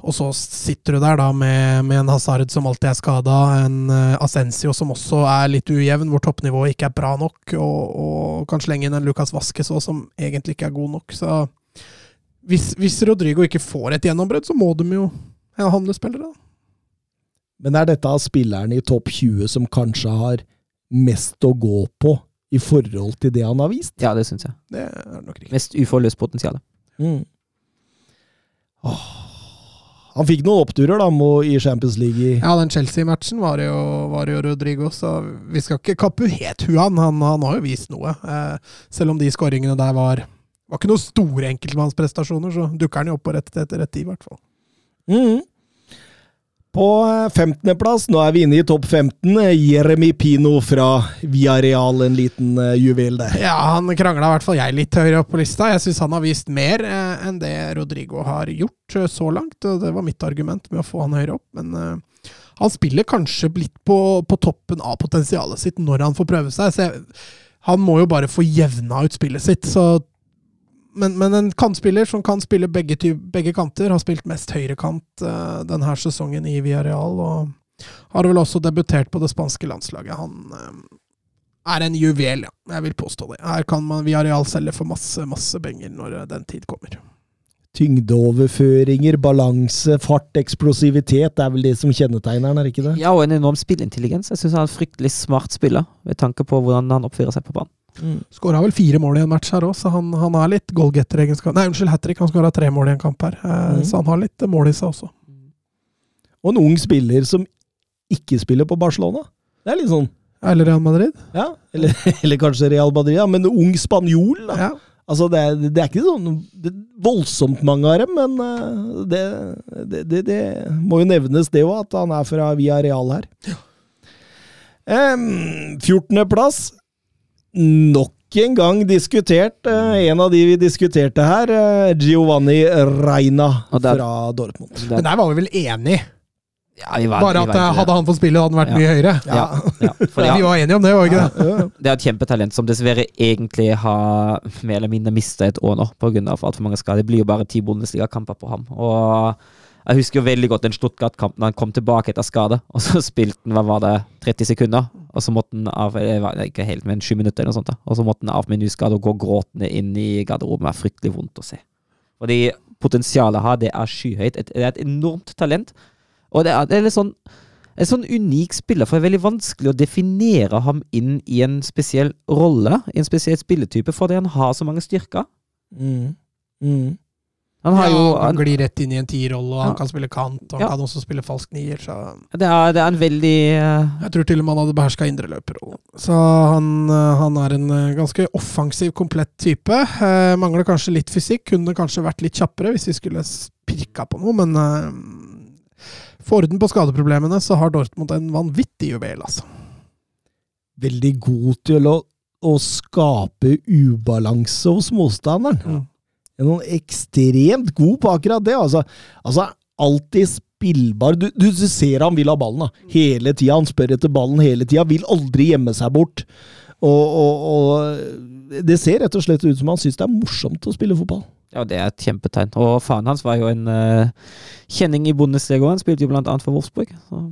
Og så sitter du der da med, med en Hazard som alltid er skada, en Ascensio som også er litt ujevn, hvor toppnivået ikke er bra nok, og, og kan slenge inn en Lucas Vasques òg, som egentlig ikke er god nok. Så hvis, hvis Rodrigo ikke får et gjennombrudd, så må de jo handle spillere, da. Men er dette spillerne i topp 20 som kanskje har mest å gå på i forhold til det han har vist? Ja, det syns jeg. Det er nok riktig. Mest uforløst potensial. Mm. Han fikk noen oppturer da må, i Champions League. i- Ja, den Chelsea-matchen var, jo- var jo Rodrigo, så vi skal ikke kappe het huan. Han, han har jo vist noe. Eh, selv om de skåringene der var var ikke noen store enkeltmannsprestasjoner, så dukker han jo opp på rett rett tid, i hvert fall. Mhm. På eh, 15.-plass, nå er vi inne i topp 15, eh, Jeremy Pino fra Viareal. en liten eh, juvel der. Ja, han krangla i hvert fall jeg litt høyere opp på lista. Jeg syns han har vist mer eh, enn det Rodrigo har gjort eh, så langt, og det var mitt argument med å få han høyere opp. Men eh, han spiller kanskje litt på, på toppen av potensialet sitt når han får prøve seg. Jeg, han må jo bare få jevna ut spillet sitt. Så, men, men en kantspiller som kan spille begge, begge kanter, har spilt mest høyrekant uh, denne sesongen i Villarreal, og har vel også debutert på det spanske landslaget. Han uh, er en juvel, ja. Jeg vil påstå det. Her kan man Villarreal selge for masse, masse penger når eh, den tid kommer. Tyngdeoverføringer, balanse, fart, eksplosivitet, det er vel det som kjennetegner han, er det ikke det? Ja, og en enorm spillintelligens. Jeg syns han er en fryktelig smart spiller, ved tanke på hvordan han oppfører seg på banen. Skåra vel fire mål i en match her òg, så han, han har litt goalgetter-egenskap. Nei, unnskyld, hat trick. Han skåra tre mål i en kamp her, eh, Mhm. så han har litt mål i seg også. Og en ung spiller som ikke spiller på Barcelona. Det er litt sånn Eller Real Madrid. Ja, eller, eller kanskje Real Madrid, ja, men ung spanjol, da. Ja. Altså, det er, det er ikke sånn det er voldsomt mange av dem, men eh, det, det, det, må jo nevnes, det òg, at han er fra Via Real her. Um, 14.-plass. Nok en gang diskutert. eh, en av de vi diskuterte her, eh, Giovanni Reina der- fra Dortmund. Der. Men der var vi vel enige. ja, vi var, Bare vi at var eh, hadde han fått spille, hadde han vært Ja. mye høyere. Ja, ja, for Vi var enige om det, var vi ikke det? Det er et kjempetalent som dessverre egentlig har mer eller mindre mista et år nå pga. altfor mange skader. Det blir jo bare ti Bundesliga-kamper på ham. Og jeg husker jo veldig godt den Stuttgart-kampen da han kom tilbake etter skade, og så spilte han hva var det, 30 sekunder, og så måtte han av eh, Ikke helt, men sju minutter eller noe sånt, da. og så måtte han av en og gå gråtende inn i garderoben. Det er fryktelig vondt å se. Fordi potensialet har, det er skyhøyt. Det er et enormt talent. Og det er, det er litt sånn en sånn unik spiller, for det er veldig vanskelig å definere ham inn i en spesiell rolle, i en spesiell spilletype, fordi han har så mange styrker. Mm. Mm. Han har ja, jo han glir rett inn i en tierrolle, og han Ja. kan spille kant, og han Ja. kan også spille falsk nier, så det, er, det er en veldig uh... Jeg tror til og med han hadde beherska indreløperrollen. Så han, eh, han er en eh, ganske offensiv, komplett type. Eh, mangler kanskje litt fysikk. Kunne kanskje vært litt kjappere hvis vi skulle pirka på noe, men eh, for orden på skadeproblemene, så har Dortmund en vanvittig juvel, altså. Veldig god til å, å skape ubalanse hos motstanderen. Mm. Er noen ekstremt god på akkurat det. Altså, altså alltid spillbar. Du, du, du ser han vil ha ballen da. hele tida. Han spør etter ballen hele tida. Vil aldri gjemme seg bort. Og, og, og det ser rett og slett ut som han syns det er morsomt å spille fotball. Ja, det er et kjempetegn. Og faren hans var jo en uh, kjenning i Bundesliga. Han spilte jo blant annet for Wolfsburg. Så.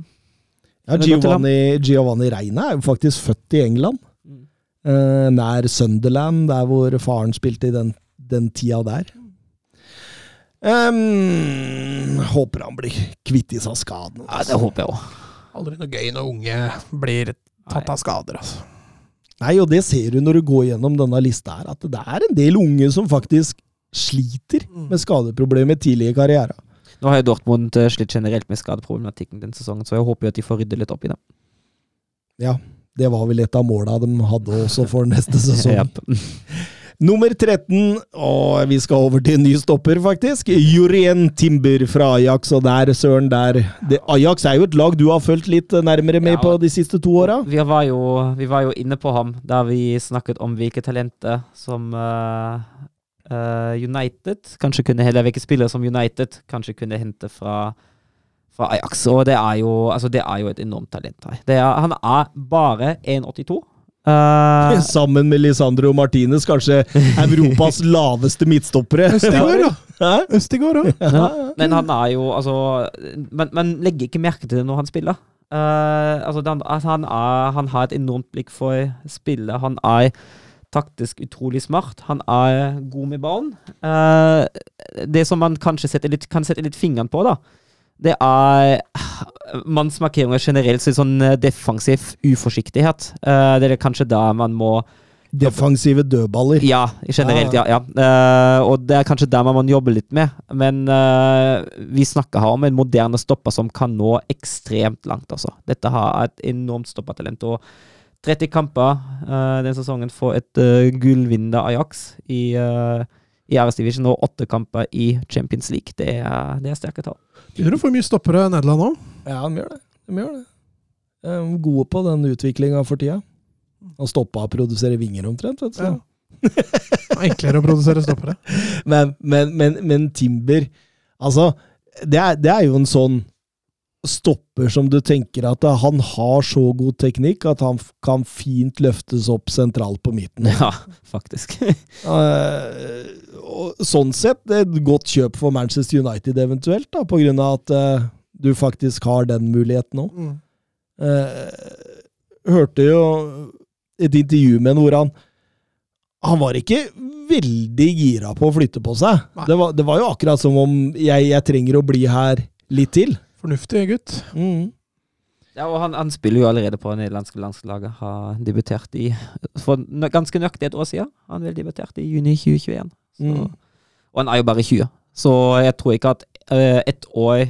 Ja. Giovanni, Giovanni Reina er jo faktisk født i England. Mm. Uh, nær Sunderland, der hvor faren spilte i den, den tida der. Um, håper han blir kvitt i seg skaden. Ja, det håper jeg òg. Aldri noe gøy når unge blir tatt av skader, altså. Nei, og det ser du når du går gjennom denne lista her, at det er en del unge som faktisk sliter Mm. med skadeproblemer tidlig i karrieren. Nå har jo Dortmund eh, slitt generelt med skadeproblematikken denne sesongen, så jeg håper jo at de får rydde litt opp i det. Ja, det var vel et av måla de hadde også for neste sesong. Nummer 13, og vi skal over til en ny stopper, faktisk. Jurien Timber fra Ajax, og der, søren, der det, Ajax er jo et lag du har fulgt litt nærmere med Ja. på de siste to åra. Vi vi var jo inne på ham da vi snakket om hvilke talenter som uh, uh, United kanskje kunne heller hvilke spillere som United kanskje kunne hente fra, fra Ajax. Og det er, jo, altså det er jo et enormt talent. her. Det er, han er bare 1,82. Eh, Sammen med Lisandro Martinez, kanskje Europas laveste midtstoppere. Østigård, da. Ja, men han er jo altså Man, man legger ikke merke til det når han spiller. Uh, altså den, at han, er, han har et enormt blikk for spillet. Han er taktisk utrolig smart. Han er god med ballen. Uh, det som man kanskje litt, kan sette litt fingeren på, da, det er mannsmarkeringer generelt, så sånn eh, defensiv uforsiktighet. Eh, det er kanskje da man må defensive dødballer. Ja, generelt, ja. ja. Uh, og det er kanskje der man må jobbe litt med. Men uh, vi snakker her om en moderne stopper som kan nå ekstremt langt, altså. Dette har et enormt stoppertalent. og 30 kamper uh, den sesongen for et uh, gullvinnende Ajax i, uh, i RS Division og åtte kamper i Champions League. Det er, det er sterke tall. Begynner å få mye stoppere i Nederland òg. Ja, de gjør det. De gjør det. De er gode på den utviklinga for tida. Han stoppa å produsere vinger omtrent. vet du. Ja. Enklere å produsere stoppere. Men, men, men, men Timber Altså, det er, det er jo en sånn stopper som du tenker at han har så god teknikk at han kan fint løftes opp sentralt på midten. Ja, faktisk. uh, sånn sett et godt kjøp for Manchester United eventuelt, da, på grunn av at uh, du faktisk har den muligheten òg. Mm. Uh, hørte jo et intervju med ham hvor han Han var ikke veldig gira på å flytte på seg. Det var, det var, jo akkurat som om jeg, jeg trenger å bli her litt til. Fornuftig gutt. Mm. Ja, og han, han, spiller jo allerede på nederlandske landslaget. Har debutert i For ganske nøyaktig et år siden. Han vel debutert i juni 2021. Så, mm. Og han er jo bare 20, så jeg tror ikke at uh, et år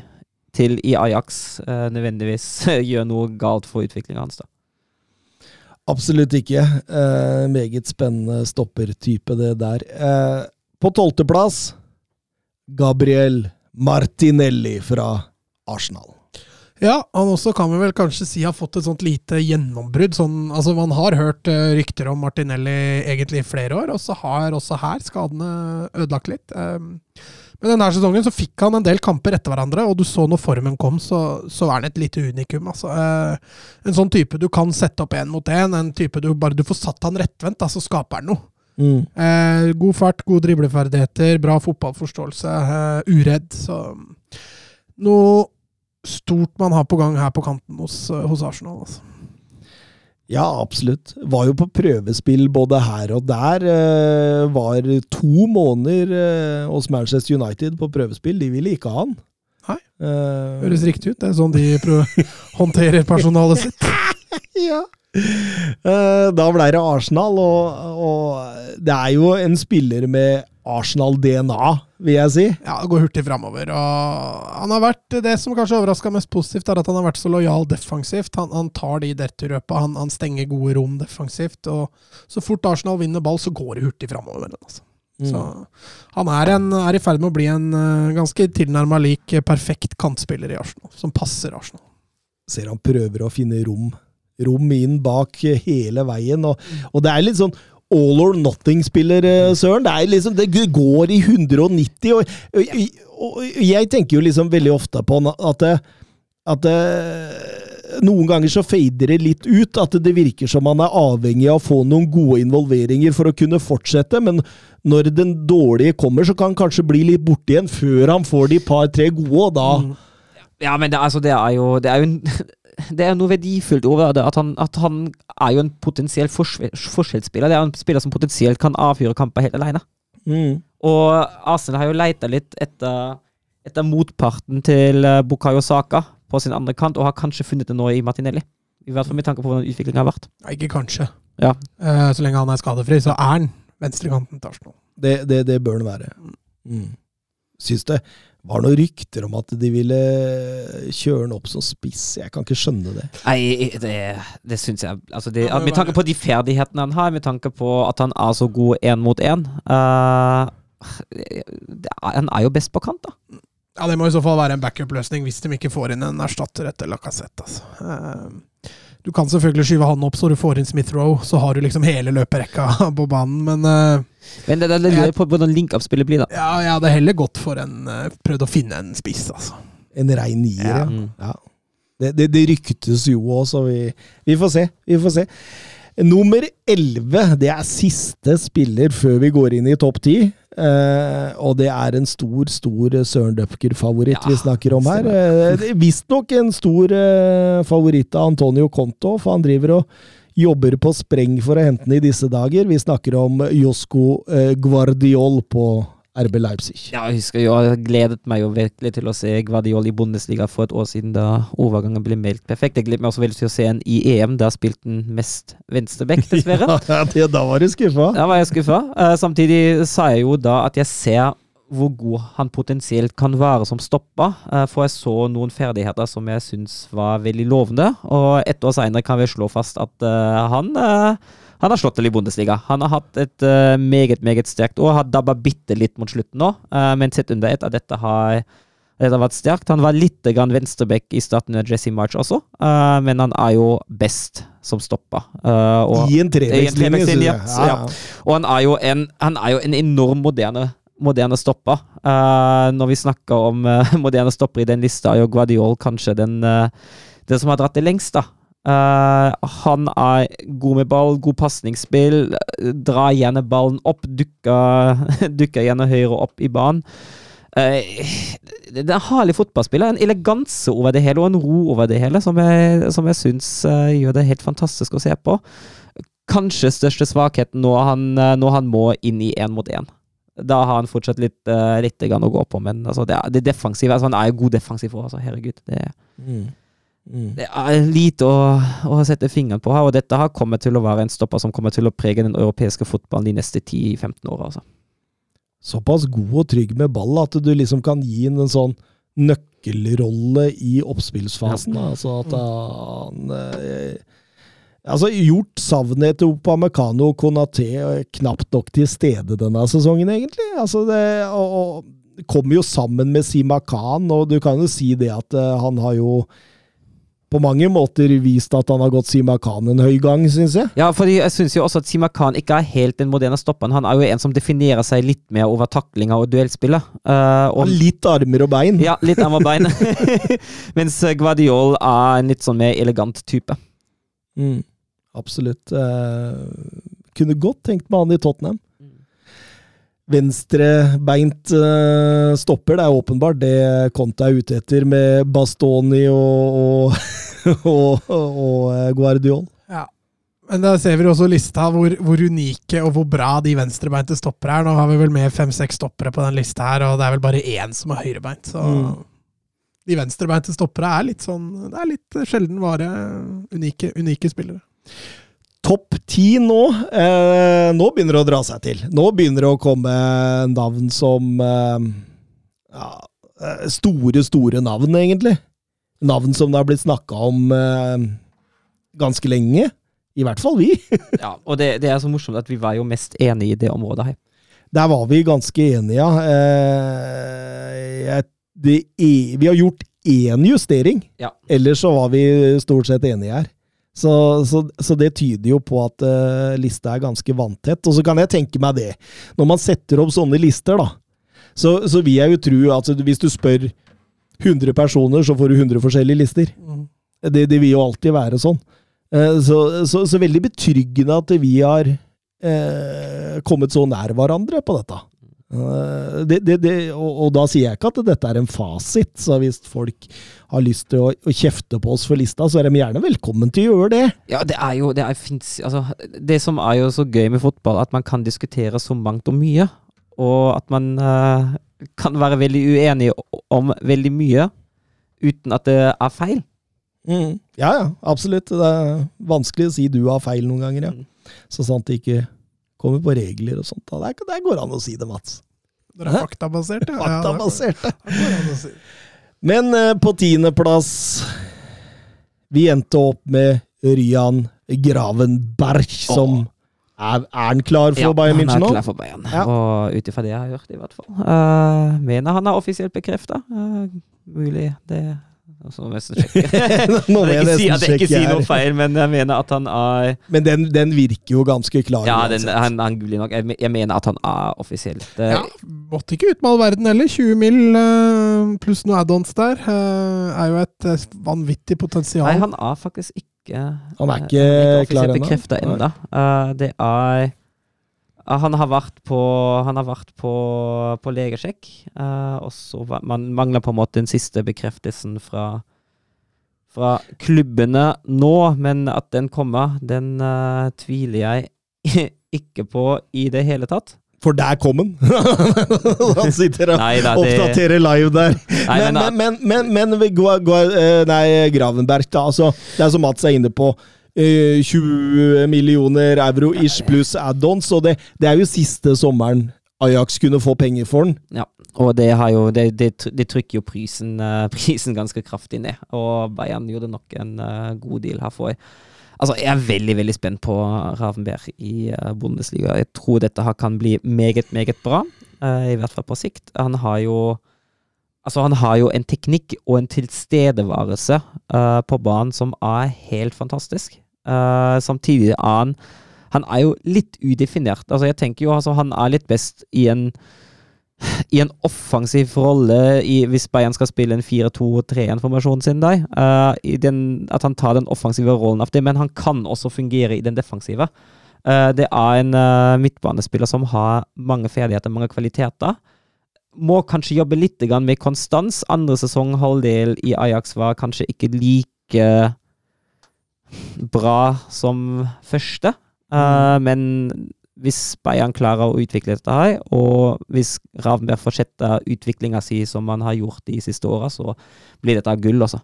til i Ajax uh, nødvendigvis gjør noe galt for utviklinga hans. da. Absolutt ikke. Uh, meget spennende stoppertype, det der. på tolvteplass Gabriel Martinelli fra Arsenal. Ja, han også kan vi vel kanskje si har fått et sånt lite gjennombrudd. Sånn, altså Man har hørt uh, rykter om Martinelli egentlig i flere år, og så har også her skadene ødelagt litt. Um, men denne sesongen så fikk han en del kamper etter hverandre, og du så når formen kom, så, så er han et lite unikum. Altså. Uh, en sånn type du kan sette opp én mot én, en type du bare du får satt han rettvendt, da, så skaper han noe. Mm. Eh, god fart, gode dribleferdigheter, bra fotballforståelse, uredd. Så noe stort man har på gang her på kanten hos, eh, hos Arsenal. altså. Ja, absolutt. Var jo på prøvespill både her og der. Eh, var to måneder eh, hos Manchester United på prøvespill. De ville ikke ha han. Nei. Høres riktig ut. Det er sånn de håndterer personalet sitt. ja. Da ble det Arsenal, og, og det er jo en spiller med Arsenal-DNA, vil jeg si. Ja, det går hurtig framover. Han har vært, det som kanskje overraska mest positivt, er at han har vært så lojal defensivt. Han, han tar de derturøpa, han, han stenger gode rom defensivt. og Så fort Arsenal vinner ball, så går det hurtig framover. Altså. Mm. Så han er, en, er, i ferd med å bli en uh, ganske tilnærma lik perfekt kantspiller i Arsenal, som passer Arsenal. Ser han prøver å finne rom rom inn bak hele veien. Og, og, det er litt sånn all or nothing-spiller, eh, Søren. Det, liksom, det går i 190, og, og, og, jeg tenker jo liksom veldig ofte på at, at noen ganger så fader det litt ut. At det virker som man er avhengig av å få noen gode involveringer for å kunne fortsette. Men når den dårlige kommer, så kan han kanskje bli litt borte igjen før han får de par-tre gode, og da mm. Ja, men det, altså, det er jo, det er jo en det er noe verdifullt over det. At han, at han er jo en potensiell forskjellsspiller. Det er en spiller som potensielt kan avfyre kamper helt alene. Mm. Og Arsenal har jo leita litt etter, etter, motparten til eh, Bukayo Saka på sin andre kant, og har kanskje funnet det nå i Martinelli. I hvert fall med tanke på hvordan utviklingen har vært. Ikke kanskje. Ja. Uh, så lenge han er skadefri, så er han venstrekanten til Arsenal. Det, det, det bør han være. Mm. Syns det var noen rykter om at de ville kjøre den opp som spiss. Jeg kan ikke skjønne det. Nei, det, det syns jeg altså det, Med tanke på de ferdighetene han har, med tanke på at han er så god én mot én uh, Han er jo best på kant, da. Ja, Det må i så fall være en backup-løsning hvis de ikke får inn en erstatter etter Lacassette. Altså. Uh, du kan selvfølgelig skyve han opp så du får inn Smith-Roe, så har du liksom hele løperekka på banen, men uh, Men det, det, det lurer på hvordan link-up-spillet blir, da. Ja, jeg hadde heller gått for en uh, Prøvd å finne en spiss, altså. En rein nier, ja. ja. ja. Det, det, det, ryktes jo òg, så vi, vi, får se. Vi får se. Nummer elleve, det er siste spiller før vi går inn i topp ti. Uh, og det er en stor, stor Søren Dupker-favoritt ja, vi snakker om her. Uh, Visstnok en stor uh, favoritt av Antonio Conto, for han driver og jobber på spreng for å hente den i disse dager. Vi snakker om Josko Guardiol på RB Leipzig. Ja, jeg husker jo, jeg gledet meg jo virkelig til å se Guardiol i Bundesliga for et år siden, da overgangen ble meldt perfekt. Jeg gledet meg også veldig til å se en i EM, der spilte han mest venstreback, dessverre. Ja, det, da var du skuffa. Da var jeg skuffa. Uh, samtidig sa jeg jo da at jeg ser hvor god han potensielt kan være som stopper. Eh, for jeg så noen ferdigheter som jeg syns var veldig lovende. Og ett år seinere kan vi slå fast at eh, han eh, han har slått til i Bundesliga. Han har hatt et uh, meget, meget sterkt år. Har dabba bitte litt mot slutten nå, uh, men sett under ett at dette har, dette har vært sterkt. Han var litt venstreback i starten av Jesse March også, uh, men han er jo best som stopper. I en jeg. Ja, ja. Og han er jo en, han er jo en enorm moderne moderne stopper. Uh, når vi snakker om uh, moderne stopper i den lista, er jo Guardiol kanskje den, uh, den som har dratt det lengst, da. Uh, han er god med ball, god pasningsspill. Drar gjerne ballen opp, dukker, dukker gjerne høyre opp i banen. Uh, det er en herlig fotballspiller. En eleganse over det hele og en ro over det hele som jeg, som jeg syns uh, gjør det helt fantastisk å se på. Kanskje største svakheten når han, når han må inn i én mot én. Da har han fortsatt litt, litt å gå på, men altså, det, det defensive altså, Han er jo god defensiv òg, altså, herregud. Det, mm. Mm. Det er lite å, å, sette fingeren på her, og dette har kommet til å være en stopper som kommer til å prege den europeiske fotballen de neste 10-15 åra. Altså. Såpass god og trygg med ball at du liksom kan gi en sånn nøkkelrolle i oppspillsfasen. Ja. Altså at han eh, Altså, gjort savnet til Opamecano og Konaté knapt nok til stede denne sesongen, egentlig. Altså, det og, og, kommer jo sammen med Sima Khan, og du kan jo si det at uh, han har jo på mange måter vist at han har gått Sima Khan en høy gang, syns jeg. Ja, for jeg syns jo også at Sima Khan ikke er helt den moderne stopperen. Han er jo en som definerer seg litt mer over taklinger og duellspillet. Uh, og, litt armer og bein. Ja, litt armer og bein. Mens Guardiol er en litt sånn mer elegant type. Mm, absolutt. Uh, kunne godt tenkt meg han i Tottenham venstrebeint uh, stopper. Det er åpenbart det Conte er ute etter med Bastoni og, og, og, og eh, Guardiol. Ja. Men da ser vi også lista hvor, hvor, unike og hvor bra de venstrebeinte stoppere er. Nå har vi vel med fem-seks stoppere på den lista her, og det er vel bare én som er høyrebeint. Så mm. de venstrebeinte stoppere er litt sånn Det er litt sjelden vare unike, unike spillere topp ti nå. Eh, nå begynner det å dra seg til. Nå begynner det å komme navn som eh, ja, eh, Store, store navn, egentlig. Navn som det har blitt snakka om eh, ganske lenge. I hvert fall vi. ja, og det, det, er så morsomt at vi var jo mest enige i det området her. Der var vi ganske enige, ja. Eh, det, vi har gjort én justering. Ja. Ellers så var vi stort sett enige her. Så, så, så, det tyder jo på at uh, lista er ganske vanntett. Og så kan jeg tenke meg det, når man setter opp sånne lister, da, så, så vil jeg jo tro at altså, hvis du spør 100 personer, så får du 100 forskjellige lister. Mm. Det, det, vil jo alltid være sånn. Så, så, så, veldig betryggende at vi har eh, kommet så nær hverandre på dette. Eh, det, det, det, og, og, da sier jeg ikke at dette er en fasit, så hvis folk har lyst til å, å, kjefte på oss for lista, så er de gjerne velkommen til å gjøre det. Ja, det er jo det, er, altså, det som er jo så gøy med fotball, at man kan diskutere så mangt og mye. Og at man uh, kan være veldig uenige om veldig mye uten at det er feil. Mm. Ja, ja, absolutt. Det er vanskelig å si du har feil noen ganger, ja. Mm. Så sant det ikke kommer på regler og sånt. Der, der går an å si det, Mats. Dere er faktabasert, ja. Faktabasert, ja. Si. Men uh, på tiendeplass Vi endte opp med Ryan Gravenberg, som er, er, han klar for ja, Bayern München nå? Ja, han er klar for Bayern. Ja. Og ut ifra det jeg har hørt, i hvert fall. Uh, mener han er offisielt bekrefta. Uh, eh, mulig det så må nesten sjekke. Nå må jeg nesten si at jeg ikke sier noe feil, men jeg mener at han er Men den, den virker jo ganske klar. Ja, den, han, han nok. Jeg, mener at han er offisielt. Ja, måtte ikke ut med all verden heller. 20 mil Uh, pluss noe add-ons der. Uh, er jo et uh, vanvittig potensial. Nei, han er faktisk ikke Han er ikke, ikke klar ennå. det er han har vært på, han har vært på, på legesjekk, og så man mangler på en måte den siste bekreftelsen fra, fra klubbene nå, men at den kommer, den uh, tviler jeg ikke på i det hele tatt. For der kom han! han sitter og Nei da, det- oppdaterer live der. Nei, men, men- men, men, men, men vi går, går, eh, Nei, Gravenberg, da. Altså, det er som Mats er inne på. eh, 20 millioner euro ish pluss add-ons, og det, det er jo siste sommeren Ajax kunne få penger for den. Ja, og det, har jo, det, det, trykker jo prisen, eh, prisen ganske kraftig ned. Og Bayern gjorde nok en eh, god deal her for Altså, jeg er veldig veldig spent på Ravenberg i eh, Bundesliga. Jeg tror dette kan bli meget, meget bra, eh, i hvert fall på sikt. Han har jo Altså, han har jo en teknikk og en tilstedeværelse uh, på banen som er helt fantastisk. Uh, samtidig er han Han er jo litt udefinert. Altså, jeg tenker jo altså, han er litt best i en i en offensiv rolle i, hvis Bayern skal spille en 4-2-3-1-formasjon sin, der, Uh, i den, at han tar den offensive rollen av det, men han kan også fungere i den defensive. Uh, det er en uh, midtbanespiller som har mange ferdigheter, mange kvaliteter. Må kanskje jobbe litt med konstans. Andre sesonghalvdel i Ajax var kanskje ikke like bra som første, Eh, men hvis Bayern klarer å utvikle dette her, og hvis Ravnberg fortsetter utviklinga si som han har gjort de siste åra, så blir dette gull, altså.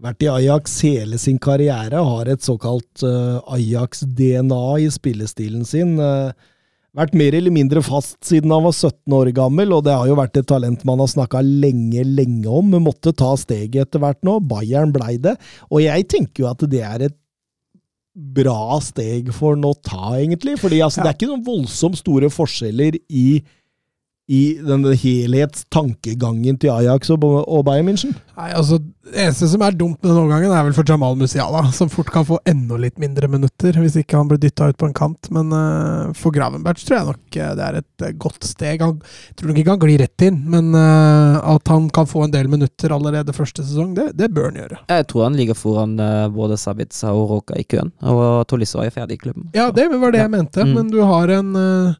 Vært i Ajax hele sin karriere, har et såkalt uh, Ajax-DNA i spillestilen sin. Uh, vært mer eller mindre fast siden han var 17 år gammel, og det har jo vært et talent man har snakka lenge, lenge om. Måtte ta steget etter hvert nå. Bayern blei det. Og jeg tenker jo at det er et bra steg for å ta, egentlig. Fordi altså, Ja. det er ikke noen voldsomt store forskjeller i, i den helhetstankegangen til Ajax og, og Bayern München. Nei, altså, Det eneste som er dumt med den overgangen, er vel for Jamal Musiala, som fort kan få enda litt mindre minutter hvis ikke han blir dytta ut på en kant. Men uh, for Gravenberg tror jeg nok eh, det er et eh, godt steg. Han jeg tror nok ikke han glir rett inn, men uh, at han kan få en del minutter allerede første sesong, det, det bør han gjøre. Jeg tror han ligger foran uh, både Sabitza og Roka i køen, og Tolisso er ferdig i klubben. Ja, det var det jeg mente, Mm. men du har en eh,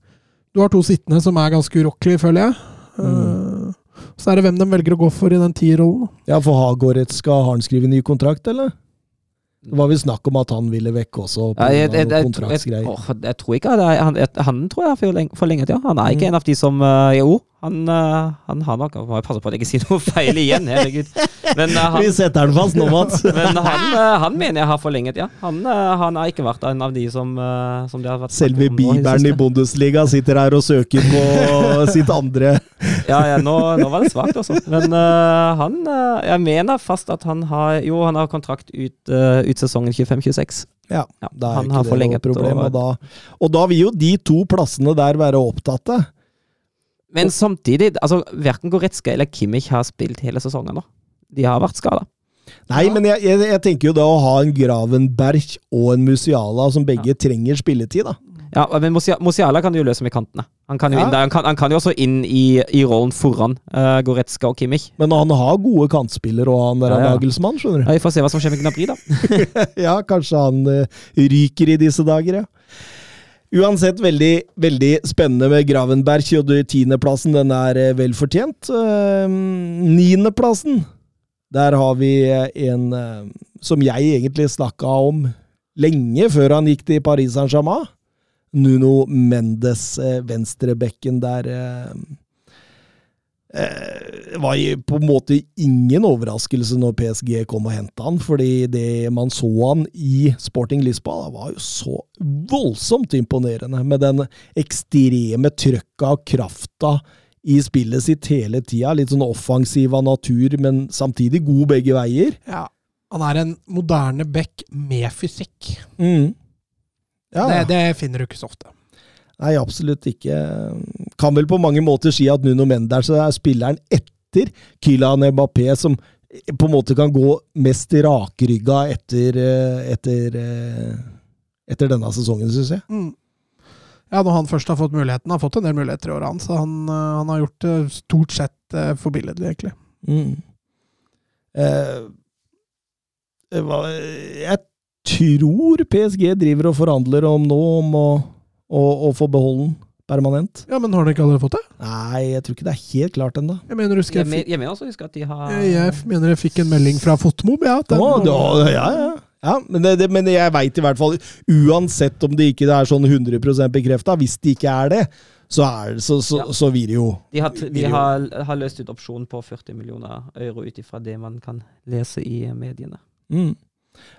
Du har to sittende som er ganske urokkelige, føler jeg. Mm. Eh, så er det hvem de velger å gå for i den tierrollen. Ja, for Hagoretska, har han skrevet ny kontrakt, eller? Det var vel snakk om at han ville vekk også, på Ja, jeg, jeg, jeg, jeg, tror ikke det er, han, jeg, han tror jeg har forleng- forlenget, ja. Han er ikke Mm. en av de som eh, Jo, han, uh, han har nok Må jeg passe på at jeg ikke sier noe feil igjen, herregud. Men, uh, han, Vi setter den fast nå, Mats. men han, uh, han mener jeg har forlenget, ja. Han, han har ikke vært en av de som, som det har vært Selve det bibelen i. Bundesliga sitter her og søker på sitt andre Ja, ja nå, nå var det svakt, altså. Men han Jeg mener fast at han har Jo, han har kontrakt ut, ut sesongen 25-26. Ja, Ja, da er han ikke har det noe problem. Og da, og da vil jo de to plassene der være opptatte. Men samtidig, altså verken Goretzka eller Kimmich har spilt hele sesongen nå. De har vært skada. Nei, Ja. men jeg, jeg, jeg tenker jo da å ha en Gravenberg og en Musiala som begge trenger spilletid, da. Ja, men Musiala kan du jo løse med kantene. Han kan jo, Ja. der, han kan, han kan jo også inn i, i rollen foran uh, Goretzka og Kimmich. Men han har gode kantspillere, og han der Ja, er ja. Nagelsmann, skjønner du. Ja, vi får se hva som skjer med Gnabry, da. ja, kanskje han uh, ryker i disse dager, ja. Uansett veldig, veldig spennende med Gravenberg, tiendeplassen den er eh, vel fortjent. Eh, Niendeplassen, der har vi eh, en eh, som jeg egentlig snakka om lenge før han gikk til Paris Saint-Germain. Nuno Mendes, venstrebekken der. Eh, eh, var på en måte ingen overraskelse når PSG kom og henta han, fordi det man så han i Sporting Lisboa, var jo så voldsomt imponerende, med den ekstreme trøkka og krafta i spillet sitt hele tida. Litt sånn offensiv av natur, men samtidig god begge veier. Ja. Han er en moderne back med fysikk. Mm. Ja, Det, det finner du ikke så ofte. Nei, absolutt ikke. Kan vel på mange måter si at Nuno Mendes er spilleren etter Kylian Mbappé, som på en måte kan gå mest rakrygga etter, eh, etter, eh, etter denne sesongen, syns jeg. Mm. Ja, når han først har fått muligheten, har fått en del muligheter i året, han, så han, eh, han har gjort det stort sett forbilledlig, egentlig. Mm. Eh, jeg tror PSG driver og forhandler om nå om å, å, og få beholde den permanent. Ja, men har dere ikke allerede fått det? Nei, jeg tror ikke det er helt klart ennå. Jeg mener, husker Jeg, jeg, jeg mener også at de har jeg, jeg mener jeg fikk en melding fra Fotmob, ja. den- oh, da- ja, ja. Ja, men, det, det, men jeg veit i hvert fall, uansett om det ikke er sånn 100 bekrefta, hvis det ikke er det, så, er så, så, Ja. så vil det jo De, har, de har, har løst ut opsjonen på 40 millioner euro ut ifra det man kan lese i mediene. mm.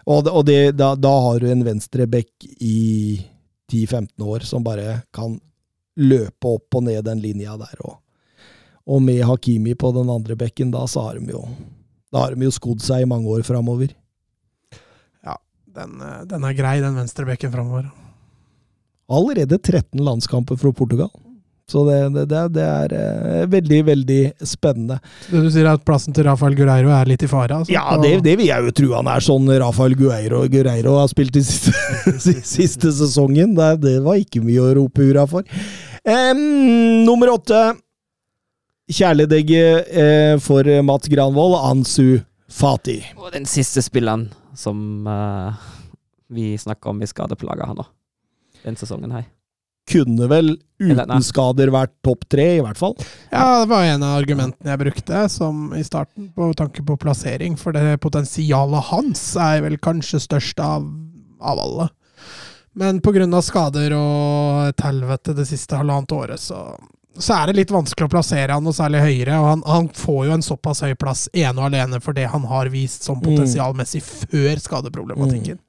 Og, det, og det, da, da har du en venstreback i 10-15 år som bare kan løpe opp og ned den linja der. Og, og med Hakimi på den andre bekken, da så har de jo da har de jo skodd seg i mange år framover. Den, eh, den er grei, den venstrebekken framover. Allerede 13 landskamper for Portugal. Så det, det, det, det er eh, veldig, veldig spennende. Så du sier er at plassen til Rafael Gureiro er litt i fare? Altså, Ja, det, det vil jeg jo tro han er sånn Rafael Guerreiro Guereiro har spilt i siste, siste sesongen. Det, det var ikke mye å rope hurra for. Um, nummer åtte. Kjæledegget eh, for Matt Granvold, Ansu Fati. Og den siste spilleren som eh, vi snakker om i skadeplaga her nå. Den sesongen her. Kunne vel uten skader vært topp tre, i hvert fall. Ja, det var en av argumentene jeg brukte som i starten, på tanke på plassering. For det potensialet hans er vel kanskje størst av, av alle. Men pga. skader og et helvete det siste halvannet året, så, så er det litt vanskelig å plassere han noe særlig høyere. Og han, han får jo en såpass høy plass ene og alene for det han har vist som potensialmessig før skadeproblematikken.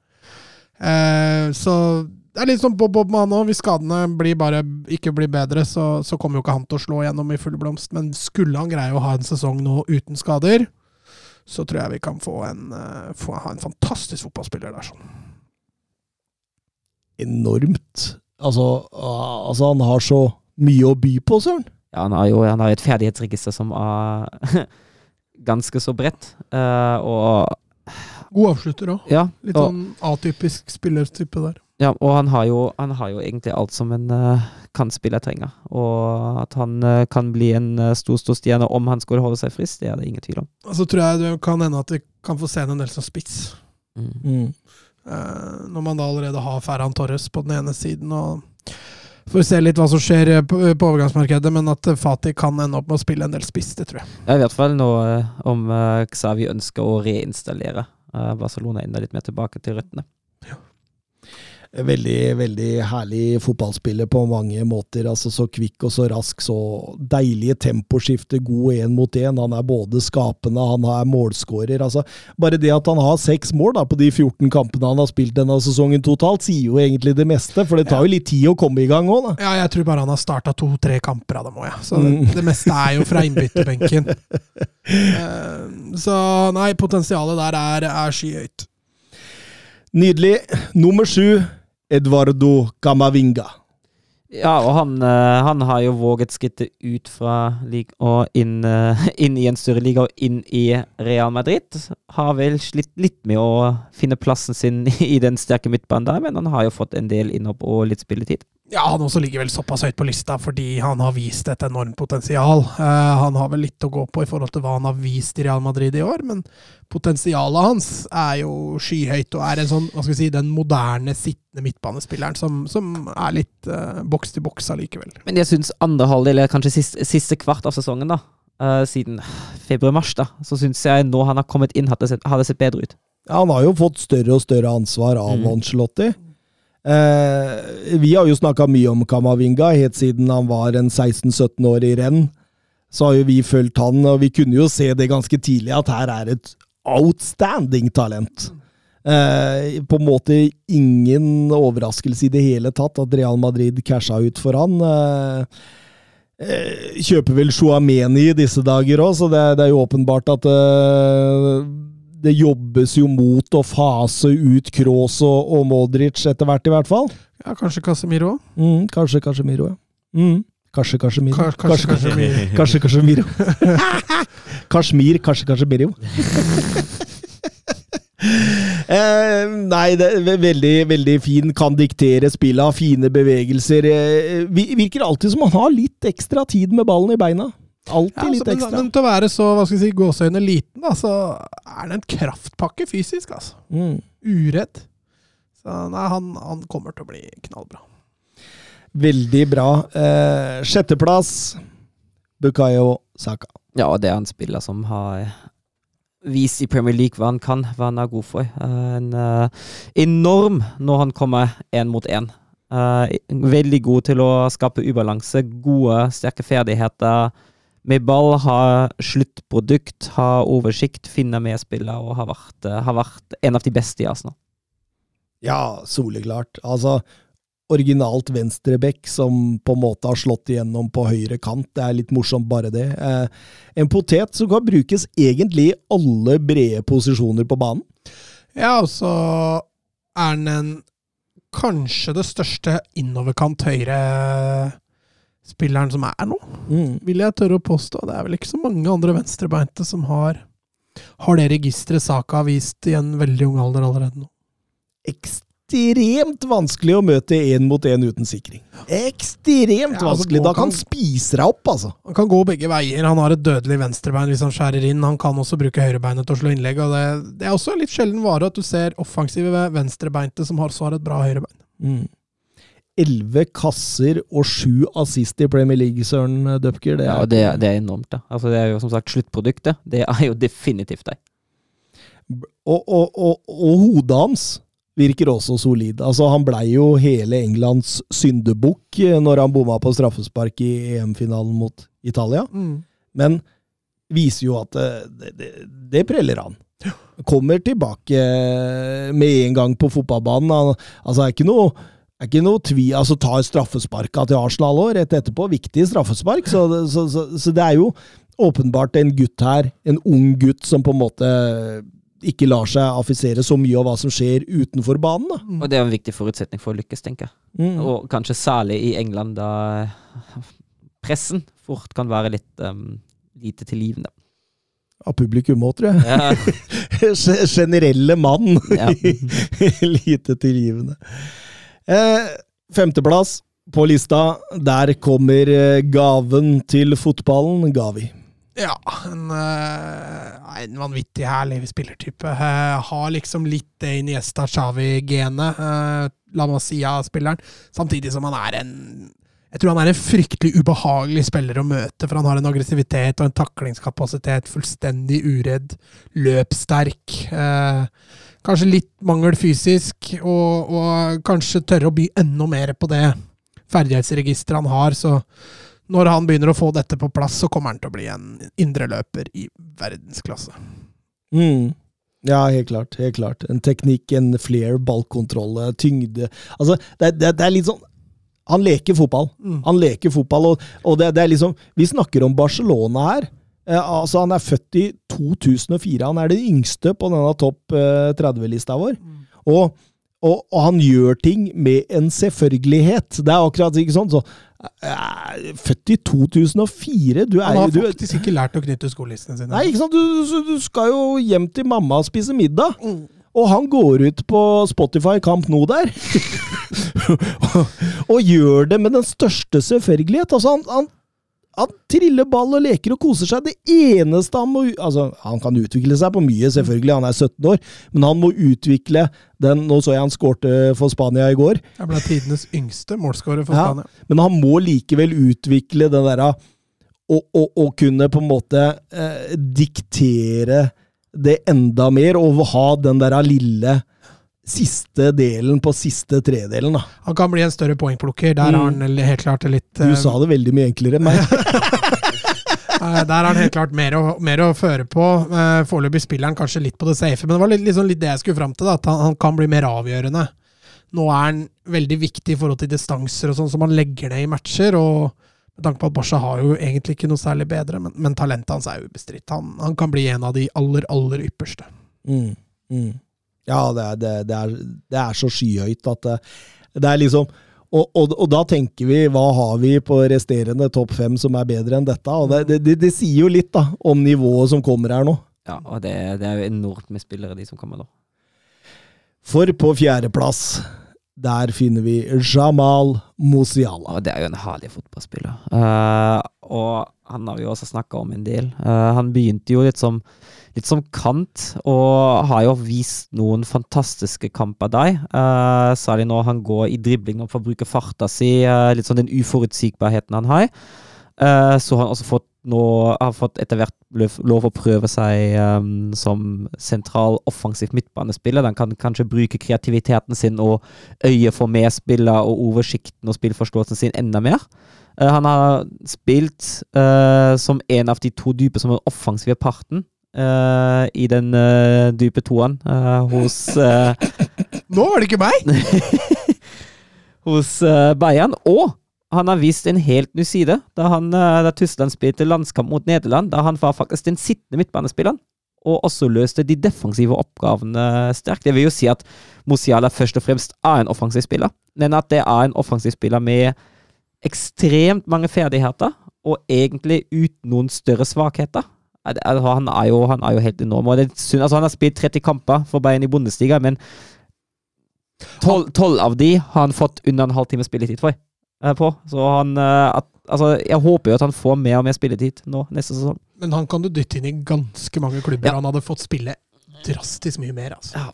Eh, så det er litt sånn Bob Bob med han òg. Hvis skadene blir bare, ikke blir bedre, så, så kommer jo ikke han til å slå gjennom i full blomst. Men skulle han greie å ha en sesong nå uten skader, så tror jeg vi kan få en, eh, få, ha en fantastisk fotballspiller der. sånn. Enormt. Altså, altså han har så mye å by på, søren. Ja, han har jo han har et ferdighetsregister som er ganske så bredt. Uh, og God avslutter òg. ja, Litt og, sånn atypisk spillertype der. Ja, og han har, jo, han har jo egentlig alt som en uh, kantspiller trenger. Og at han uh, kan bli en uh, stor, stor stjerne om han skulle holde seg frisk, det er det ingen tvil om. Og så tror jeg det kan hende at vi kan få se en del som spiss. Mm. Mm. Uh, når man da allerede har Ferran Torres på den ene siden. og Får se litt hva som skjer eh, på, på overgangsmarkedet, men at Fatih Fati kan ende opp med å spille en del spiss, det tror jeg. Ja, i hvert fall nå eh, om uh, Xavi ønsker å reinstallere eh, Barcelona enda litt mer tilbake til røttene. Veldig, veldig herlig fotballspiller på mange måter. altså Så kvikk og så rask, så deilige temposkifter, god én mot én. Han er både skapende, han er målskårer. altså Bare det at han har seks mål da på de 14 kampene han har spilt denne sesongen totalt, sier jo egentlig det meste. For det tar jo litt tid å komme i gang òg, da. Ja, jeg tror bare han har starta to-tre kamper av dem òg, ja. Så det, Mm. det meste er jo fra innbytterbenken. Eh, så nei, potensialet der er, er skyhøyt. Nydelig. Nummer sju, Eduardo Camavinga. Ja, og han, eh, han har jo våget skrittet ut fra league og inn, eh, inn i en større liga og inn i Real Madrid. Har vel slitt litt med å finne plassen sin i den sterke midtbanen der, men han har jo fått en del innhopp og litt spilletid. Ja, han også ligger vel såpass høyt på lista fordi han har vist et enormt potensial. Uh, han har vel litt å gå på i forhold til hva han har vist i Real Madrid i år, men potensialet hans er jo skyhøyt og er en sånn, hva skal vi si, den moderne, sittende midtbanespilleren som, som er litt uh, boks til boks allikevel. Men jeg syns andre halvdel, eller kanskje siste, siste kvart av sesongen, da, uh, siden februar-mars, da, så syns jeg nå han har kommet inn, har det sett, har det sett bedre ut. Ja, han har jo fått større og større ansvar av Mm. Ancelotti. Eh, vi har jo snakka mye om Kamavinga helt siden han var en 16-17 år i renn. Så har jo vi fulgt han, og vi kunne jo se det ganske tidlig at her er et outstanding talent. Eh, på en måte ingen overraskelse i det hele tatt at Real Madrid casha ut for han. Eh, eh, kjøper vel Chouameni i disse dager òg, så det, det er jo åpenbart at eh, det jobbes jo mot å fase ut Kroos og, og Modric etter hvert, i hvert fall. Ja, kanskje Casemiro òg? Mm, kanskje Casemiro, ja. Mm, kanskje Casemiro. Kanskje, Casemiro. kanskje, Casemiro. Kashmir, kanskje Casemiro. Eh, nei, det er veldig, veldig fin. Kan diktere spillet, har fine bevegelser. Eh, virker alltid som han har litt ekstra tid med ballen i beina. Alltid Ja, litt ekstra. men, men til å være så hva skal vi si, gåseøyne liten, da, så er det en kraftpakke fysisk. altså. Mm. Uredd. Så nei, han, han kommer til å bli knallbra. Veldig bra. Eh, sjetteplass, Bukayo Saka. Ja, og det er en spiller som har vist i Premier League hva han kan, hva han er god for. Eh, en uh, enorm når han kommer én mot én. Uh, veldig god til å skape ubalanse, gode, sterke ferdigheter med ball, ha sluttprodukt, ha oversikt, finne medspillere og har vært, har vært en av de beste i Arsenal. Ja, soleklart. Altså, originalt venstreback som på en måte har slått igjennom på høyre kant. Det er litt morsomt, bare det. Eh, en potet som kan brukes egentlig i alle brede posisjoner på banen. Ja, og så er han en kanskje det største innoverkant høyre-spilleren som er nå, Mm. vil jeg tørre å påstå. Det er vel ikke så mange andre venstrebeinte som har, har det registeret Saka har vist i en veldig ung alder allerede nå. Ekstremt vanskelig å møte én mot én uten sikring. Ekstremt Ja, altså, vanskelig. Da kan han spise deg opp, altså. Han kan gå begge veier. Han har et dødelig venstrebein hvis han skjærer inn. Han kan også bruke høyrebeinet til å slå innlegg. og Det, det er også litt sjelden vare at du ser offensive venstrebeinte som også har et bra høyrebein. Mm. Elleve kasser og sju assist i Premier League, Søren Dupker. Det Ja, det, det er enormt, det. Altså, det er jo som sagt sluttproduktet. Det er jo definitivt det. og, og, og, og hodet hans virker også solid. Altså, han blei jo hele Englands syndebukk eh, når han bomma på straffespark i EM-finalen mot Italia. Men viser jo at eh, det, det, det preller han. Kommer tilbake med en gang på fotballbanen. Han, altså, det er ikke noe er ikke noe tvil, altså Tar straffesparka til Arsenal òg, rett etterpå. Viktig straffespark. Så, så, så, så det er jo åpenbart en gutt her, en ung gutt, som på en måte ikke lar seg affisere så mye av hva som skjer utenfor banen. da. Og det er en viktig forutsetning for å lykkes, tenker jeg. Mm. Og kanskje særlig i England, da pressen fort kan være litt um, lite tilgivende. Av publikum òg, tror jeg. Ja, Generelle mann. ja. Lite tilgivende. Eh, femteplass på lista. Der kommer eh, gaven til fotballen, Gavi. Ja, en, eh, en vanvittig herlig spillertype. Har liksom litt det Iniesta Xavi-genet, uh, La Masia-spilleren. Samtidig som han er en Jeg tror han er en fryktelig ubehagelig spiller å møte, for han har en aggressivitet og en taklingskapasitet. Fullstendig uredd, løpssterk. eh, kanskje litt mangel fysisk, og, og kanskje tørre å by enda mer på det ferdighetsregisteret han har. så når han begynner å få dette på plass, så kommer han til å bli en indreløper i verdensklasse. Mm. Ja, helt klart. helt klart. En teknikk, en flair, ballkontroll, eh, tyngde Altså, det, det, det er litt sånn Han leker fotball. Mm. Han leker fotball, og, og det, det er liksom Vi snakker om Barcelona her. Eh, altså, han er født i 2004. Han er den yngste på denne topp eh, 30-lista vår. Og, og, og han gjør ting med en selvfølgelighet. Det er akkurat ikke sånn. Så, eh, født i 2004 Du er Han har faktisk du, ikke lært å knytte skolissene sine. Nei, ikke sant? Du, du, skal jo hjem til mamma og spise middag. Mm. Og han går ut på Spotify Camp Nou der. og gjør det med den største selvfølgelighet. Altså, han, han, han triller ball og leker og koser seg. Det eneste han må Altså, han kan utvikle seg på mye, selvfølgelig. Han er 17 år. Men han må utvikle den Nå så jeg han skårte for Spania i går. Han ble tidenes yngste målskårer for Ja. Spania. Men han må likevel utvikle den derre å, kunne på en måte eh, diktere det enda mer, og ha den der lille siste delen på siste tredelen. da. Han kan bli en større poengplukker. Der har han helt klart litt Du eh, sa det veldig mye enklere enn meg. eh, Der har han helt klart mer å, mer å føre på. Eh, Foreløpig spiller han kanskje litt på det safe, men det var litt, liksom litt det jeg skulle fram til. Da, at han, han kan bli mer avgjørende. Nå er han veldig viktig i forhold til distanser og sånn som han legger ned i matcher. og med tanke på at Barca har jo egentlig ikke noe særlig bedre, men, men talentet hans er ubestridt. Han, han kan bli en av de aller, aller ypperste. Mm, mm. Ja, det er, det, det, er, det er så skyhøyt at det, det er liksom og, og, og da tenker vi, hva har vi på resterende topp fem som er bedre enn dette? Og det, det, det, det sier jo litt da, om nivået som kommer her nå. ja og det, det er jo enormt med spillere, de som kommer nå. For på fjerdeplass, der finner vi Jamal Musiala. Og det er jo en herlig fotballspiller. Uh, og han har vi også snakka om en del. Uh, han begynte jo litt som, litt som kant, og har jo vist noen fantastiske kamper der. Uh, særlig når han går i dribling og får bruke farta si, litt sånn den uforutsigbarheten han har. Så har han også fått nå har fått etter hvert lov å prøve seg um, som sentral offensiv midtbanespiller. Den kan kanskje bruke kreativiteten sin og øyet for medspiller og oversikten og spillforståelsen sin enda mer. Uh, han har spilt uh, som en av de to dype som er offensive parten uh, i den dype toeren hos Nå var det ikke meg! hos Bayern. Og han har vist en helt ny side da, han, eh, da Tyskland spilte landskamp mot Nederland. Da han var faktisk den sittende midtbanespilleren. Og også løste de defensive oppgavene sterkt. Det vil jo si at Musiala først og fremst er en offensiv spiller, men at det er en offensiv spiller med ekstremt mange ferdigheter, og egentlig uten noen større svakheter. Er altså, Han er jo, han er jo helt enorm. og det synd, altså Han har spilt 30 kamper for Bayern i Bundesliga, men tolv av de har han fått under en halvtime spilletid for. Eh, På. Så han eh, at, Altså, jeg håper jo at han får mer og mer spilletid nå neste sesong. Men han kan du dytte inn i ganske mange klubber. Ja. Han hadde fått spille drastisk mye mer, altså. Ja.